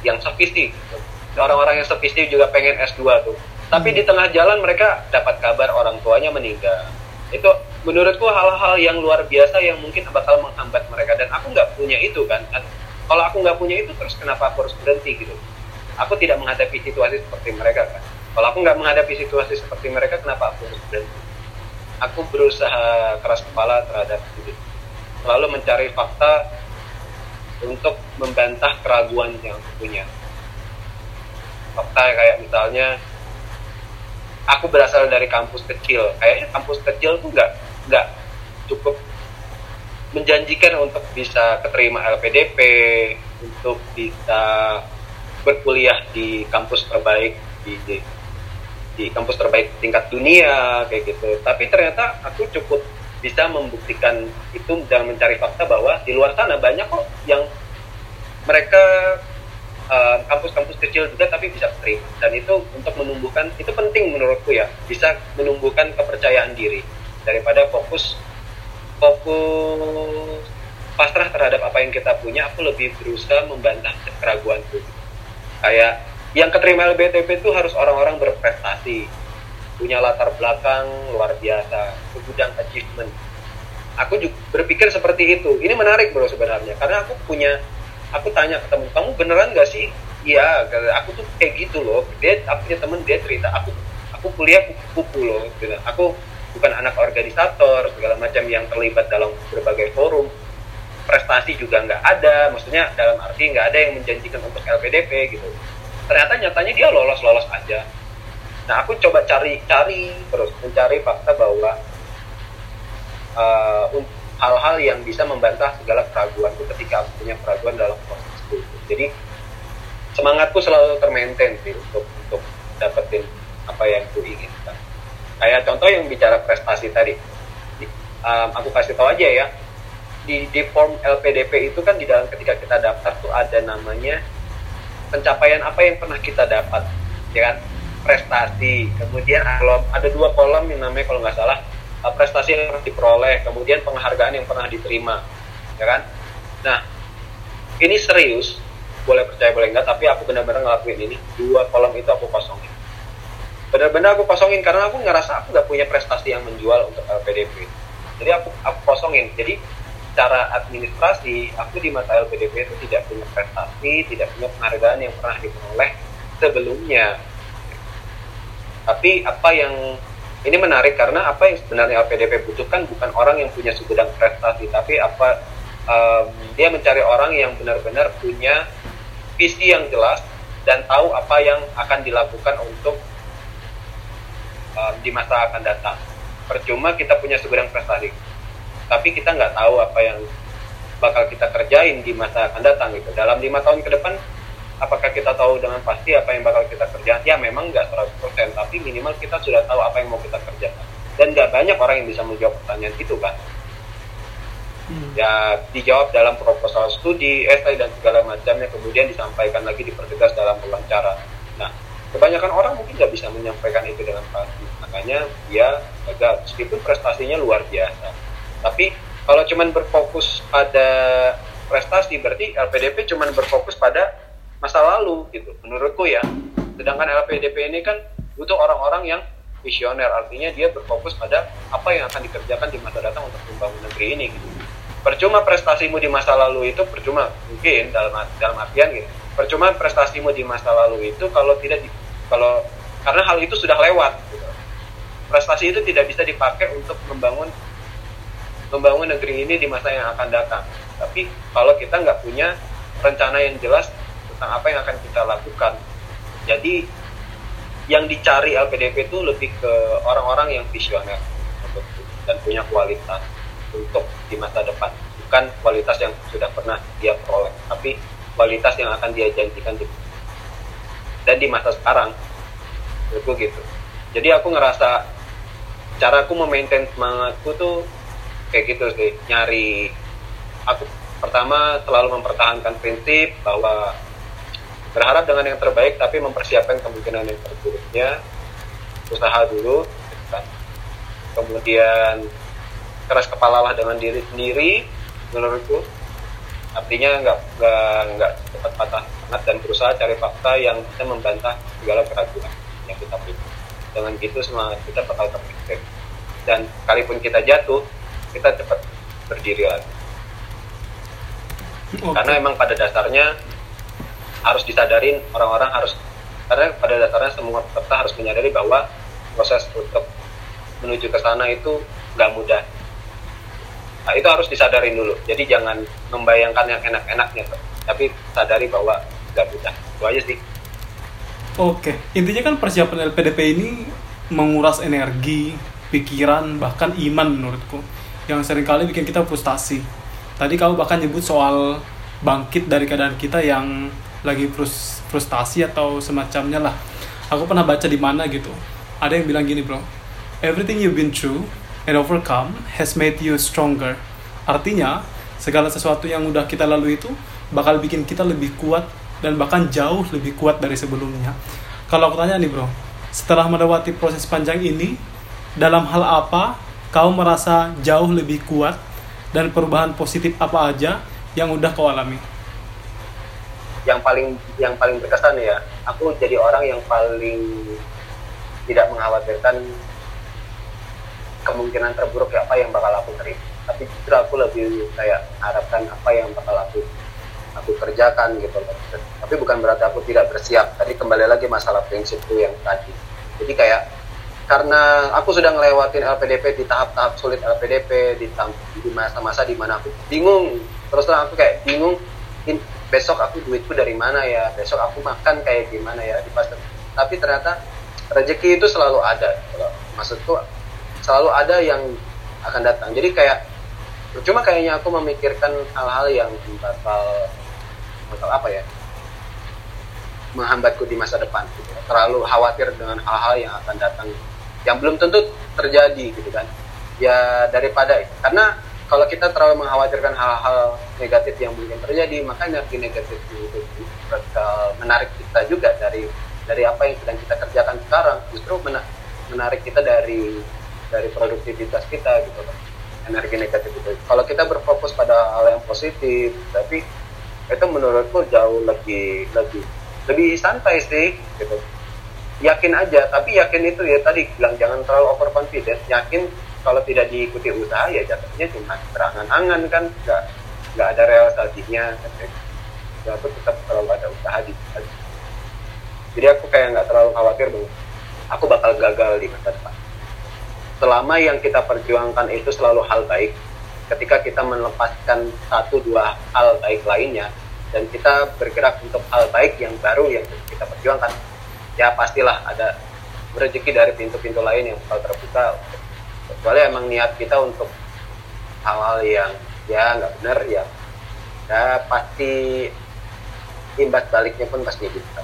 yang sofistik gitu. orang-orang yang sofistik juga pengen S2 tuh. Tapi di tengah jalan mereka dapat kabar orang tuanya meninggal. Itu menurutku hal-hal yang luar biasa yang mungkin bakal menghambat mereka. Dan aku nggak punya itu kan kalau aku nggak punya itu terus kenapa aku harus berhenti gitu? Aku tidak menghadapi situasi seperti mereka kan. Kalau aku nggak menghadapi situasi seperti mereka kenapa aku harus berhenti aku berusaha keras kepala terhadap itu. Selalu mencari fakta untuk membantah keraguan yang aku punya. Fakta kayak misalnya aku berasal dari kampus kecil. Kayaknya kampus kecil tuh nggak nggak cukup menjanjikan untuk bisa keterima LPDP untuk bisa berkuliah di kampus terbaik di, di kampus terbaik tingkat dunia kayak gitu. Tapi ternyata aku cukup bisa membuktikan itu dan mencari fakta bahwa di luar sana banyak kok yang mereka kampus kampus-kampus kecil juga tapi bisa terima dan itu untuk menumbuhkan itu penting menurutku ya bisa menumbuhkan kepercayaan diri daripada fokus fokus pasrah terhadap apa yang kita punya. Aku lebih berusaha membantah keraguanku. Kayak yang keterima LBTP itu harus orang-orang berprestasi. Punya latar belakang luar biasa segudang achievement. Aku juga berpikir seperti itu. Ini menarik bro sebenarnya. Karena aku punya aku tanya ke temen kamu beneran gak sih? Iya aku tuh kayak gitu loh. Dia aku punya temen dia cerita aku aku kuliah kupu-kupu loh. Gitu. aku bukan anak organisator segala macam yang terlibat dalam berbagai forum. Prestasi juga nggak ada. Maksudnya dalam arti nggak ada yang menjanjikan untuk LPDP gitu ternyata nyatanya dia lolos lolos aja. Nah aku coba cari cari terus mencari fakta bahwa uh, hal-hal yang bisa membantah segala keraguan itu ketika aku punya keraguan dalam proses itu. Jadi semangatku selalu termaintain sih untuk untuk dapetin apa yang aku inginkan. Kayak contoh yang bicara prestasi tadi. Um, aku kasih tahu aja ya. Di, di form LPDP itu kan di dalam ketika kita daftar tuh ada namanya pencapaian apa yang pernah kita dapat ya kan? Prestasi kemudian kalau ada dua kolom yang namanya kalau nggak salah uh, prestasi yang pernah diperoleh kemudian penghargaan yang pernah diterima ya kan? Nah ini serius boleh percaya boleh enggak tapi aku benar-benar ngelakuin ini. Dua kolom itu aku kosongin. Benar-benar aku kosongin karena aku ngerasa aku nggak punya prestasi yang menjual untuk LPDP jadi aku aku kosongin. Jadi secara administrasi aku di mata LPDP itu tidak punya prestasi tidak punya penghargaan yang pernah diperoleh sebelumnya. Tapi apa yang ini menarik karena apa yang sebenarnya LPDP butuhkan bukan orang yang punya segudang prestasi tapi apa um, dia mencari orang yang benar-benar punya visi yang jelas dan tahu apa yang akan dilakukan untuk um, di masa akan datang. Percuma kita punya segudang prestasi tapi kita nggak tahu apa yang bakal kita kerjain di masa akan datang gitu. Dalam lima tahun ke depan apakah kita tahu dengan pasti apa yang bakal kita kerjakan ya memang nggak 100% tapi minimal kita sudah tahu apa yang mau kita kerjakan. Dan nggak banyak orang yang bisa menjawab pertanyaan itu kan hmm. ya dijawab dalam proposal studi esai dan segala macamnya kemudian disampaikan lagi dipertegas dalam wawancara. Nah kebanyakan orang mungkin nggak bisa menyampaikan itu dengan pasti. Makanya dia gagal meskipun prestasinya luar biasa tapi kalau cuman berfokus pada prestasi berarti LPDP cuman berfokus pada masa lalu gitu. Menurutku ya. Sedangkan LPDP ini kan butuh orang-orang yang visioner. Artinya dia berfokus pada apa yang akan dikerjakan di masa datang untuk membangun negeri ini gitu. Percuma prestasimu di masa lalu itu percuma. Mungkin dalam dalam artian gitu. Percuma prestasimu di masa lalu itu kalau tidak di, kalau karena hal itu sudah lewat gitu. prestasi itu tidak bisa dipakai untuk membangun membangun negeri ini di masa yang akan datang. Tapi kalau kita nggak punya rencana yang jelas tentang apa yang akan kita lakukan. Jadi yang dicari LPDP itu lebih ke orang-orang yang visioner dan punya kualitas untuk di masa depan. Bukan kualitas yang sudah pernah dia peroleh tapi kualitas yang akan dia janjikan di dan di masa sekarang. Itu gitu. Jadi aku ngerasa cara aku memaintain semangatku tuh kayak gitu sih. Nyari aku pertama selalu mempertahankan prinsip bahwa berharap dengan yang terbaik tapi mempersiapkan kemungkinan yang terburuknya. Usaha dulu kan. kemudian keras kepala lah dengan diri sendiri menurutku. Artinya nggak nggak cepat patah semangat dan berusaha cari fakta yang bisa membantah segala keraguan yang kita punya. Dengan gitu semangat kita bakal terpikir dan sekalipun kita jatuh kita cepat berdiri lagi okay. karena emang pada dasarnya harus disadarin orang-orang harus karena pada dasarnya semua peserta harus menyadari bahwa proses untuk menuju ke sana itu nggak mudah Nah, itu harus disadarin dulu. Jadi jangan membayangkan yang enak-enaknya, tapi sadari bahwa nggak mudah. Itu aja sih. Oke, intinya kan persiapan LPDP ini menguras energi, pikiran, bahkan iman menurutku. Yang sering kali bikin kita frustasi. Tadi kamu bahkan nyebut soal bangkit dari keadaan kita yang lagi frustasi atau semacamnya lah. Aku pernah baca di mana gitu. Ada yang bilang gini bro, everything you've been through and overcome has made you stronger. Artinya, segala sesuatu yang udah kita lalui itu bakal bikin kita lebih kuat dan bahkan jauh lebih kuat dari sebelumnya. Kalau aku tanya nih bro, setelah melewati proses panjang ini, dalam hal apa kau merasa jauh lebih kuat dan perubahan positif apa aja yang udah kau alami? Yang paling yang paling berkesan ya, aku jadi orang yang paling tidak mengkhawatirkan kemungkinan terburuk ya apa yang bakal aku terima. Tapi justru aku lebih kayak harapkan apa yang bakal aku aku kerjakan gitu tapi bukan berarti aku tidak bersiap. Tadi kembali lagi masalah prinsip itu yang tadi. Jadi kayak karena aku sudah ngelewatin LPDP di tahap-tahap sulit LPDP di masa-masa di mana aku bingung. Terus terang aku kayak bingung in, besok aku duitku dari mana ya? Besok aku makan kayak gimana ya? Di pasar tapi ternyata rezeki itu selalu ada. Maksudku selalu ada yang akan datang. Jadi kayak cuma kayaknya aku memikirkan hal-hal yang bakal bakal apa ya menghambatku di masa depan. Terlalu khawatir dengan hal-hal yang akan datang yang belum tentu terjadi gitu kan. Ya daripada karena kalau kita terlalu mengkhawatirkan hal-hal negatif yang mungkin terjadi maka energi negatif itu bakal menarik kita juga dari dari apa yang sedang kita kerjakan sekarang. Justru menarik kita dari dari produktivitas kita gitu kan. Energi negatif itu. Kalau kita berfokus pada hal yang positif tapi itu menurutku jauh lebih lebih lebih santai sih gitu yakin aja tapi yakin itu ya tadi bilang jangan terlalu overconfident. Yakin kalau tidak diikuti usaha ya jatuhnya cuma berangan-angan kan nggak nggak ada realisasinya ya aku tetap terlalu ada usaha di jadi aku kayak nggak terlalu khawatir bahwa aku bakal gagal di masa depan. Selama yang kita perjuangkan itu selalu hal baik ketika kita melepaskan satu dua hal baik lainnya dan kita bergerak untuk hal baik yang baru yang kita perjuangkan ya pastilah ada rezeki dari pintu-pintu lain yang bakal terbuka. Kecuali emang niat kita untuk hal-hal yang ya nggak benar ya ya pasti imbas baliknya pun pasti bisa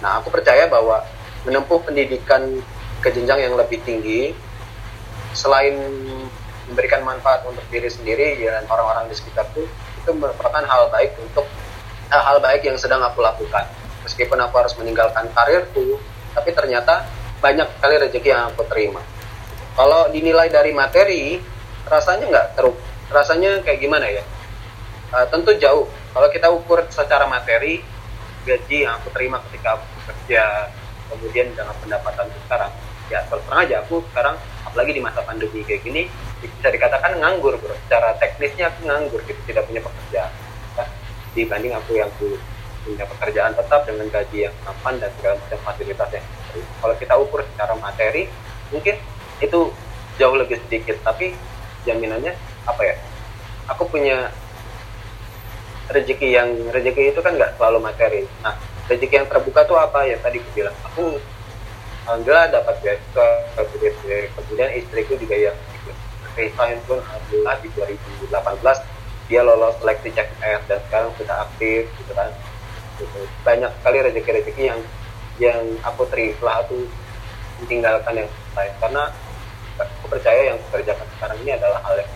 nah aku percaya bahwa menempuh pendidikan ke jenjang yang lebih tinggi selain memberikan manfaat untuk diri sendiri dan orang-orang di sekitarku itu merupakan hal baik untuk hal-hal baik yang sedang aku lakukan meskipun aku harus meninggalkan karirku tapi ternyata banyak sekali rezeki yang aku terima. Kalau dinilai dari materi rasanya nggak teruk rasanya kayak gimana ya? Uh, tentu jauh. Kalau kita ukur secara materi gaji yang aku terima ketika aku bekerja kemudian dengan pendapatan sekarang ya terus terang aja aku sekarang apalagi di masa pandemi kayak gini bisa dikatakan nganggur bro. Secara teknisnya aku nganggur gitu tidak punya pekerjaan. Nah, dibanding aku yang punya pekerjaan tetap dengan gaji yang tampan dan segala macam fasilitas yang kalau kita ukur secara materi mungkin itu jauh lebih sedikit tapi jaminannya apa ya? Aku punya rezeki yang rezeki itu kan nggak selalu materi. Nah rezeki yang terbuka tuh apa? Ya tadi aku bilang aku alhamdulillah dapat beasiswa kemudian istriku juga yang resign pun alhamdulillah di 2018 dia lolos seleksi CPNS dan sekarang sudah aktif gitu kan gitu. banyak sekali rezeki-rezeki yang yang aku terima aku meninggalkan yang lain. Karena aku percaya yang kerjakan sekarang ini adalah hal yang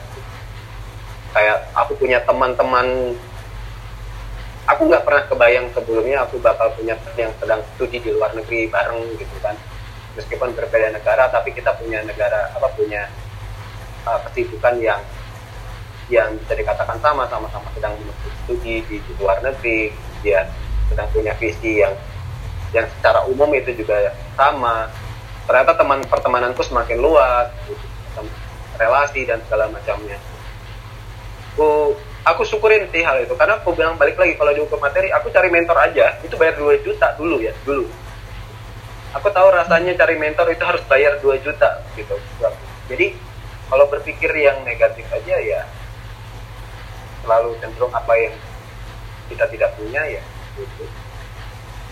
kayak aku punya teman-teman aku nggak pernah kebayang sebelumnya aku bakal punya teman yang sedang studi di luar negeri bareng gitu kan. Meskipun berbeda negara tapi kita punya negara apa punya uh, kesibukan yang yang bisa dikatakan sama sama-sama sedang studi di, luar negeri dia sedang punya visi yang yang secara umum itu juga sama. Ternyata teman pertemananku semakin luas gitu, relasi dan segala macamnya. Aku aku syukurin sih hal itu. Karena aku bilang balik lagi kalau diukur materi aku cari mentor aja. Itu bayar 2 juta dulu ya dulu. Aku tahu rasanya cari mentor itu harus bayar 2 juta gitu. Jadi kalau berpikir yang negatif aja ya selalu cenderung apa yang kita tidak punya ya gitu.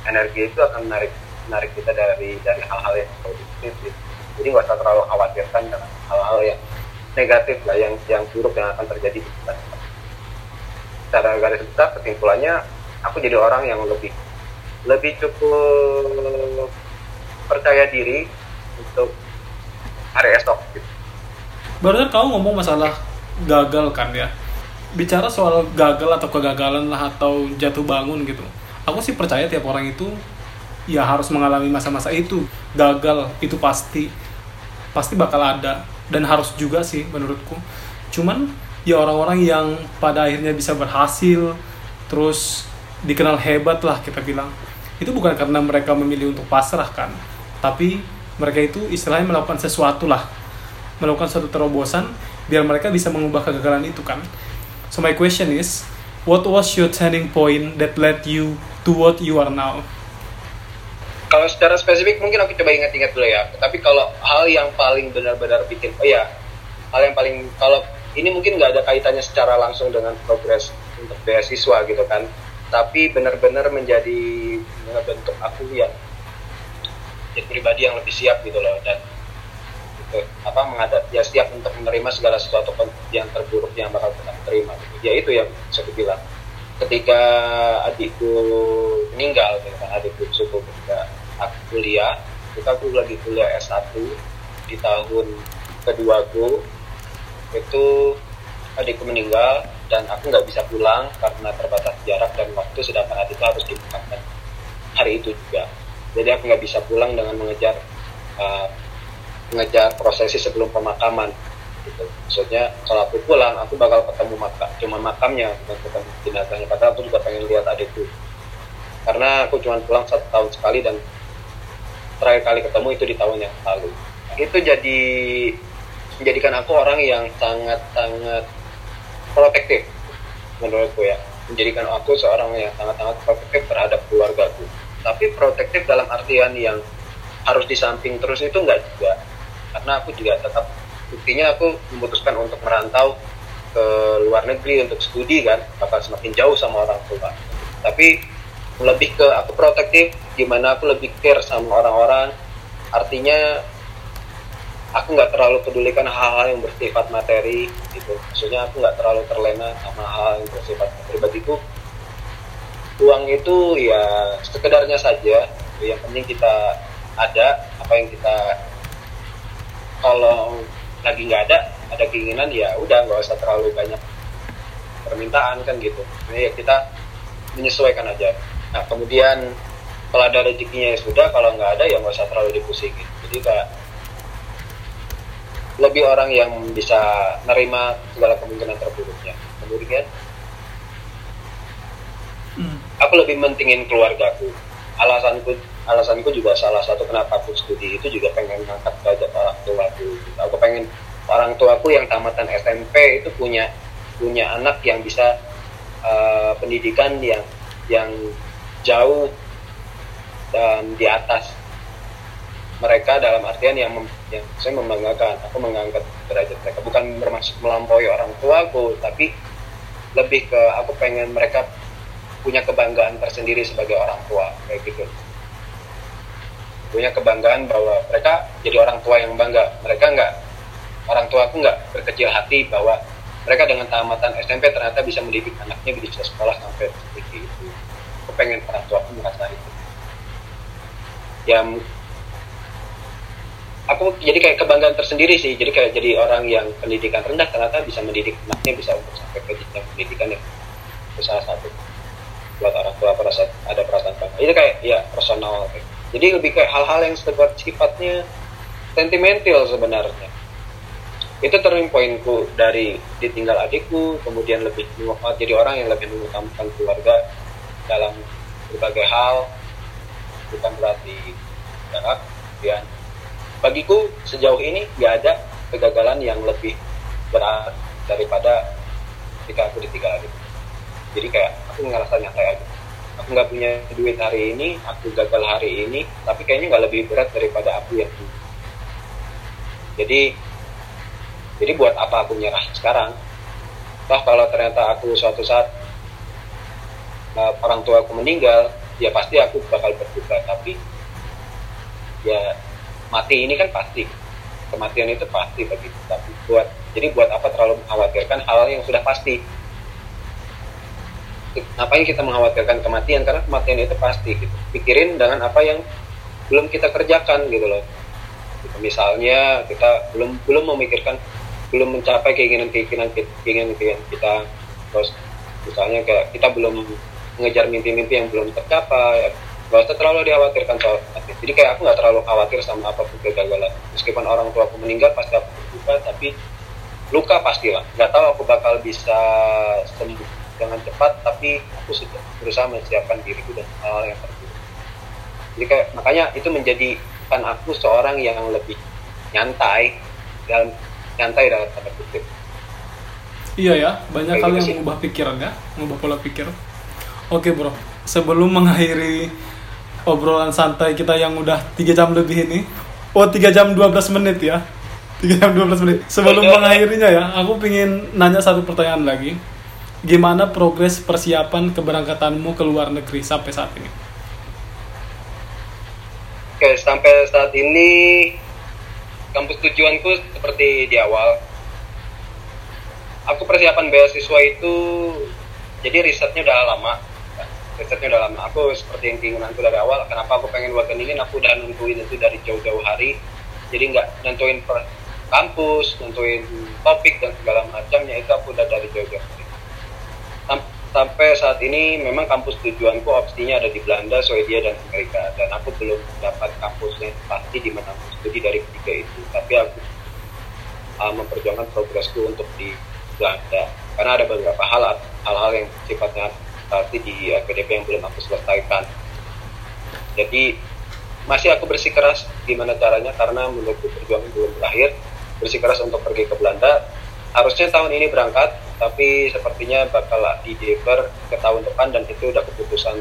energi itu akan menarik menarik kita dari dari hal-hal yang positif gitu. jadi nggak usah terlalu khawatirkan dengan hal-hal yang negatif lah yang yang buruk yang akan terjadi di kita secara garis besar kesimpulannya aku jadi orang yang lebih lebih cukup percaya diri untuk hari esok gitu. Barusan kamu ngomong masalah gagal kan ya bicara soal gagal atau kegagalan lah atau jatuh bangun gitu. Aku sih percaya tiap orang itu ya harus mengalami masa-masa itu. Gagal itu pasti pasti bakal ada dan harus juga sih menurutku. Cuman ya orang-orang yang pada akhirnya bisa berhasil terus dikenal hebat lah kita bilang itu bukan karena mereka memilih untuk pasrah kan tapi mereka itu istilahnya melakukan sesuatu lah. Melakukan suatu terobosan biar mereka bisa mengubah kegagalan itu kan so my question is what was your turning point that led you to what you are now? Kalau secara spesifik mungkin aku coba ingat-ingat dulu ya. Tapi kalau hal yang paling benar-benar bikin oh ya hal yang paling kalau ini mungkin nggak ada kaitannya secara langsung dengan progres untuk beasiswa gitu kan. Tapi benar-benar menjadi bentuk aku yang jadi pribadi yang lebih siap gitu loh. Dan gitu, apa menghadap ya siap untuk menerima segala sesuatu yang terburuk yang bakal kita terima gitu. ya itu yang saya bilang ketika adikku meninggal gitu kan adikku suku ketika aku kuliah kita aku lagi kuliah S1 di tahun kedua aku itu adikku meninggal dan aku nggak bisa pulang karena terbatas jarak dan waktu sedangkan adik itu harus dimakamkan hari itu juga jadi aku nggak bisa pulang dengan mengejar uh, mengejar prosesi sebelum pemakaman gitu. maksudnya kalau aku pulang aku bakal ketemu makam cuma makamnya bukan ketemu jenazahnya. Padahal aku juga pengen lihat adikku. Karena aku cuma pulang satu tahun sekali dan terakhir kali ketemu itu di tahun yang lalu. Itu jadi menjadikan aku orang yang sangat-sangat protektif menurutku ya. Menjadikan aku seorang yang sangat-sangat protektif terhadap keluargaku. Tapi protektif dalam artian yang harus di samping terus itu enggak juga karena aku juga tetap buktinya aku memutuskan untuk merantau ke luar negeri untuk studi kan. Bakal semakin jauh sama orang tua. Tapi lebih ke aku protektif gimana aku lebih care sama orang-orang. Artinya aku nggak terlalu pedulikan hal-hal yang bersifat materi gitu. Maksudnya aku nggak terlalu terlena sama hal yang bersifat materi bagiku uang itu ya sekedarnya saja. Yang penting kita ada apa yang kita kalau lagi nggak ada ada keinginan ya udah nggak usah terlalu banyak permintaan kan gitu. Ini ya kita menyesuaikan aja. Nah kemudian kalau ada rezekinya ya sudah kalau nggak ada ya nggak usah terlalu dipusingin. Jadi kayak lebih orang yang bisa nerima segala kemungkinan terburuknya. Kemudian hmm. aku lebih mentingin keluargaku. Alasanku alasanku juga salah satu kenapa aku studi itu juga pengen ngangkat derajat orang tua aku. Aku pengen orang tuaku yang tamatan SMP itu punya punya anak yang bisa uh, pendidikan yang yang jauh dan di atas mereka dalam artian yang, mem, yang saya membanggakan. Aku mengangkat derajat mereka. Bukan bermaksud melampaui orang tuaku tapi lebih ke aku pengen mereka punya kebanggaan tersendiri sebagai orang tua kayak gitu punya kebanggaan bahwa mereka jadi orang tua yang bangga. Mereka nggak orang tua aku nggak berkecil hati bahwa mereka dengan tamatan SMP ternyata bisa mendidik anaknya bisa sekolah sampai seperti itu. Aku pengen orang tua aku merasa itu. Ya aku jadi kayak kebanggaan tersendiri sih. Jadi kayak jadi orang yang pendidikan rendah ternyata bisa mendidik anaknya bisa untuk sampai ke jenjang pendidikan yang itu salah satu. Buat orang tua perasaan ada perasaan bangga. Itu kayak ya personal kayak jadi lebih kayak hal-hal yang sifatnya sentimental sebenarnya. Itu turning pointku dari ditinggal adikku kemudian lebih jadi orang yang lebih mengutamakan keluarga dalam berbagai hal bukan berarti jarak. Kemudian bagiku sejauh ini nggak ada kegagalan yang lebih berat daripada ketika aku ditinggal adikku. Jadi kayak aku ngerasa nyantai aja aku nggak punya duit hari ini aku gagal hari ini tapi kayaknya nggak lebih berat daripada aku yang dulu jadi jadi buat apa aku nyerah sekarang? Toh kalau ternyata aku suatu saat uh, orang tua aku meninggal ya pasti aku bakal berduka tapi ya mati ini kan pasti. Kematian itu pasti bagi tapi buat jadi buat apa terlalu mengkhawatirkan hal yang sudah pasti ngapain kita mengkhawatirkan kematian? Karena kematian itu pasti gitu. pikirin dengan apa yang belum kita kerjakan gitu loh. Gitu. misalnya kita belum belum memikirkan belum mencapai keinginan keinginan keinginan keinginan kita. Terus misalnya kayak kita belum mengejar mimpi-mimpi yang belum tercapai gak usah terlalu dikhawatirkan soal kematian. Jadi kayak aku nggak terlalu khawatir sama apa pun kegagalan. Meskipun orang tua aku meninggal pasti aku berduka tapi luka pastilah. Nggak tahu aku bakal bisa sembuh dengan cepat tapi aku sudah berusaha menyiapkan diriku dan hal yang terburuk jadi kayak makanya itu menjadi kan aku seorang yang lebih nyantai dalam nyantai dalam tanda kutip. Iya ya banyak kali gitu yang mengubah pikiran ya mengubah pola pikir. Oke bro. Sebelum mengakhiri obrolan santai kita yang udah tiga jam lebih ini oh tiga jam 12 menit ya. Tiga jam 12 menit. Sebelum mengakhirinya ya aku pingin nanya satu pertanyaan lagi gimana progres persiapan keberangkatanmu ke luar negeri sampai saat ini? Oke, sampai saat ini kampus tujuanku seperti di awal. Aku persiapan beasiswa itu jadi risetnya udah lama. Risetnya udah lama. Aku seperti yang keinginanku dari awal. Kenapa aku pengen luar negeri? Aku udah nungguin itu dari jauh-jauh hari. Jadi nggak nentuin per kampus, nentuin topik dan segala macamnya itu aku udah dari jauh-jauh hari sampai saat ini memang kampus tujuanku opsinya ada di Belanda, Swedia dan Amerika. Dan aku belum dapat kampus yang pasti di mana aku studi dari ketiga itu. Tapi aku uh, memperjuangkan progresku untuk di Belanda. Karena ada beberapa hal hal-hal yang sifatnya pasti di PDP yang belum aku selesaikan. Jadi masih aku bersikeras gimana caranya karena menurutku perjuangan belum berakhir. Bersikeras untuk pergi ke Belanda. Harusnya tahun ini berangkat tapi sepertinya bakal di deliver ke tahun depan dan itu udah keputusan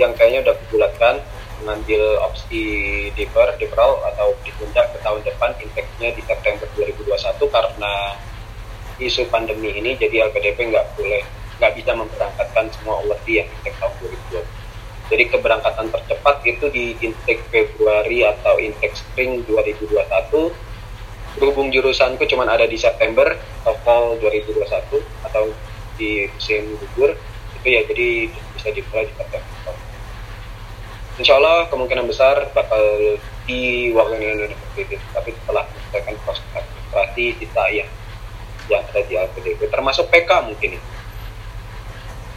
yang kayaknya udah dibulatkan mengambil opsi defer, deferral atau ditunda ke tahun depan intake-nya di September 2021 karena isu pandemi ini jadi LPDP nggak boleh nggak bisa memberangkatkan semua awardee yang intake tahun 2020 jadi keberangkatan tercepat itu di intake Februari atau intake Spring 2021 berhubung jurusanku cuma ada di September fall 2021 atau di musim gugur itu ya jadi bisa dimulai di September. Insya Allah kemungkinan besar bakal di waktu University tapi setelah menyelesaikan proses administrasi kita yang yang ada di LPDP termasuk PK mungkin ini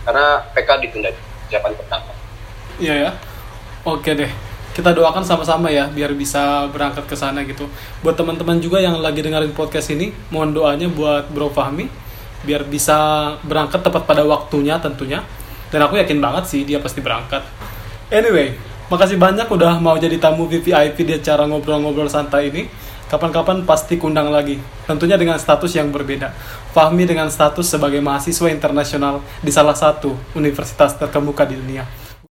karena PK ditunda siapan pertama. Iya ya. Oke deh kita doakan sama-sama ya biar bisa berangkat ke sana gitu. Buat teman-teman juga yang lagi dengerin podcast ini, mohon doanya buat Bro Fahmi biar bisa berangkat tepat pada waktunya tentunya. Dan aku yakin banget sih dia pasti berangkat. Anyway, makasih banyak udah mau jadi tamu VVIP di acara ngobrol-ngobrol santai ini. Kapan-kapan pasti kundang lagi. Tentunya dengan status yang berbeda. Fahmi dengan status sebagai mahasiswa internasional di salah satu universitas terkemuka di dunia.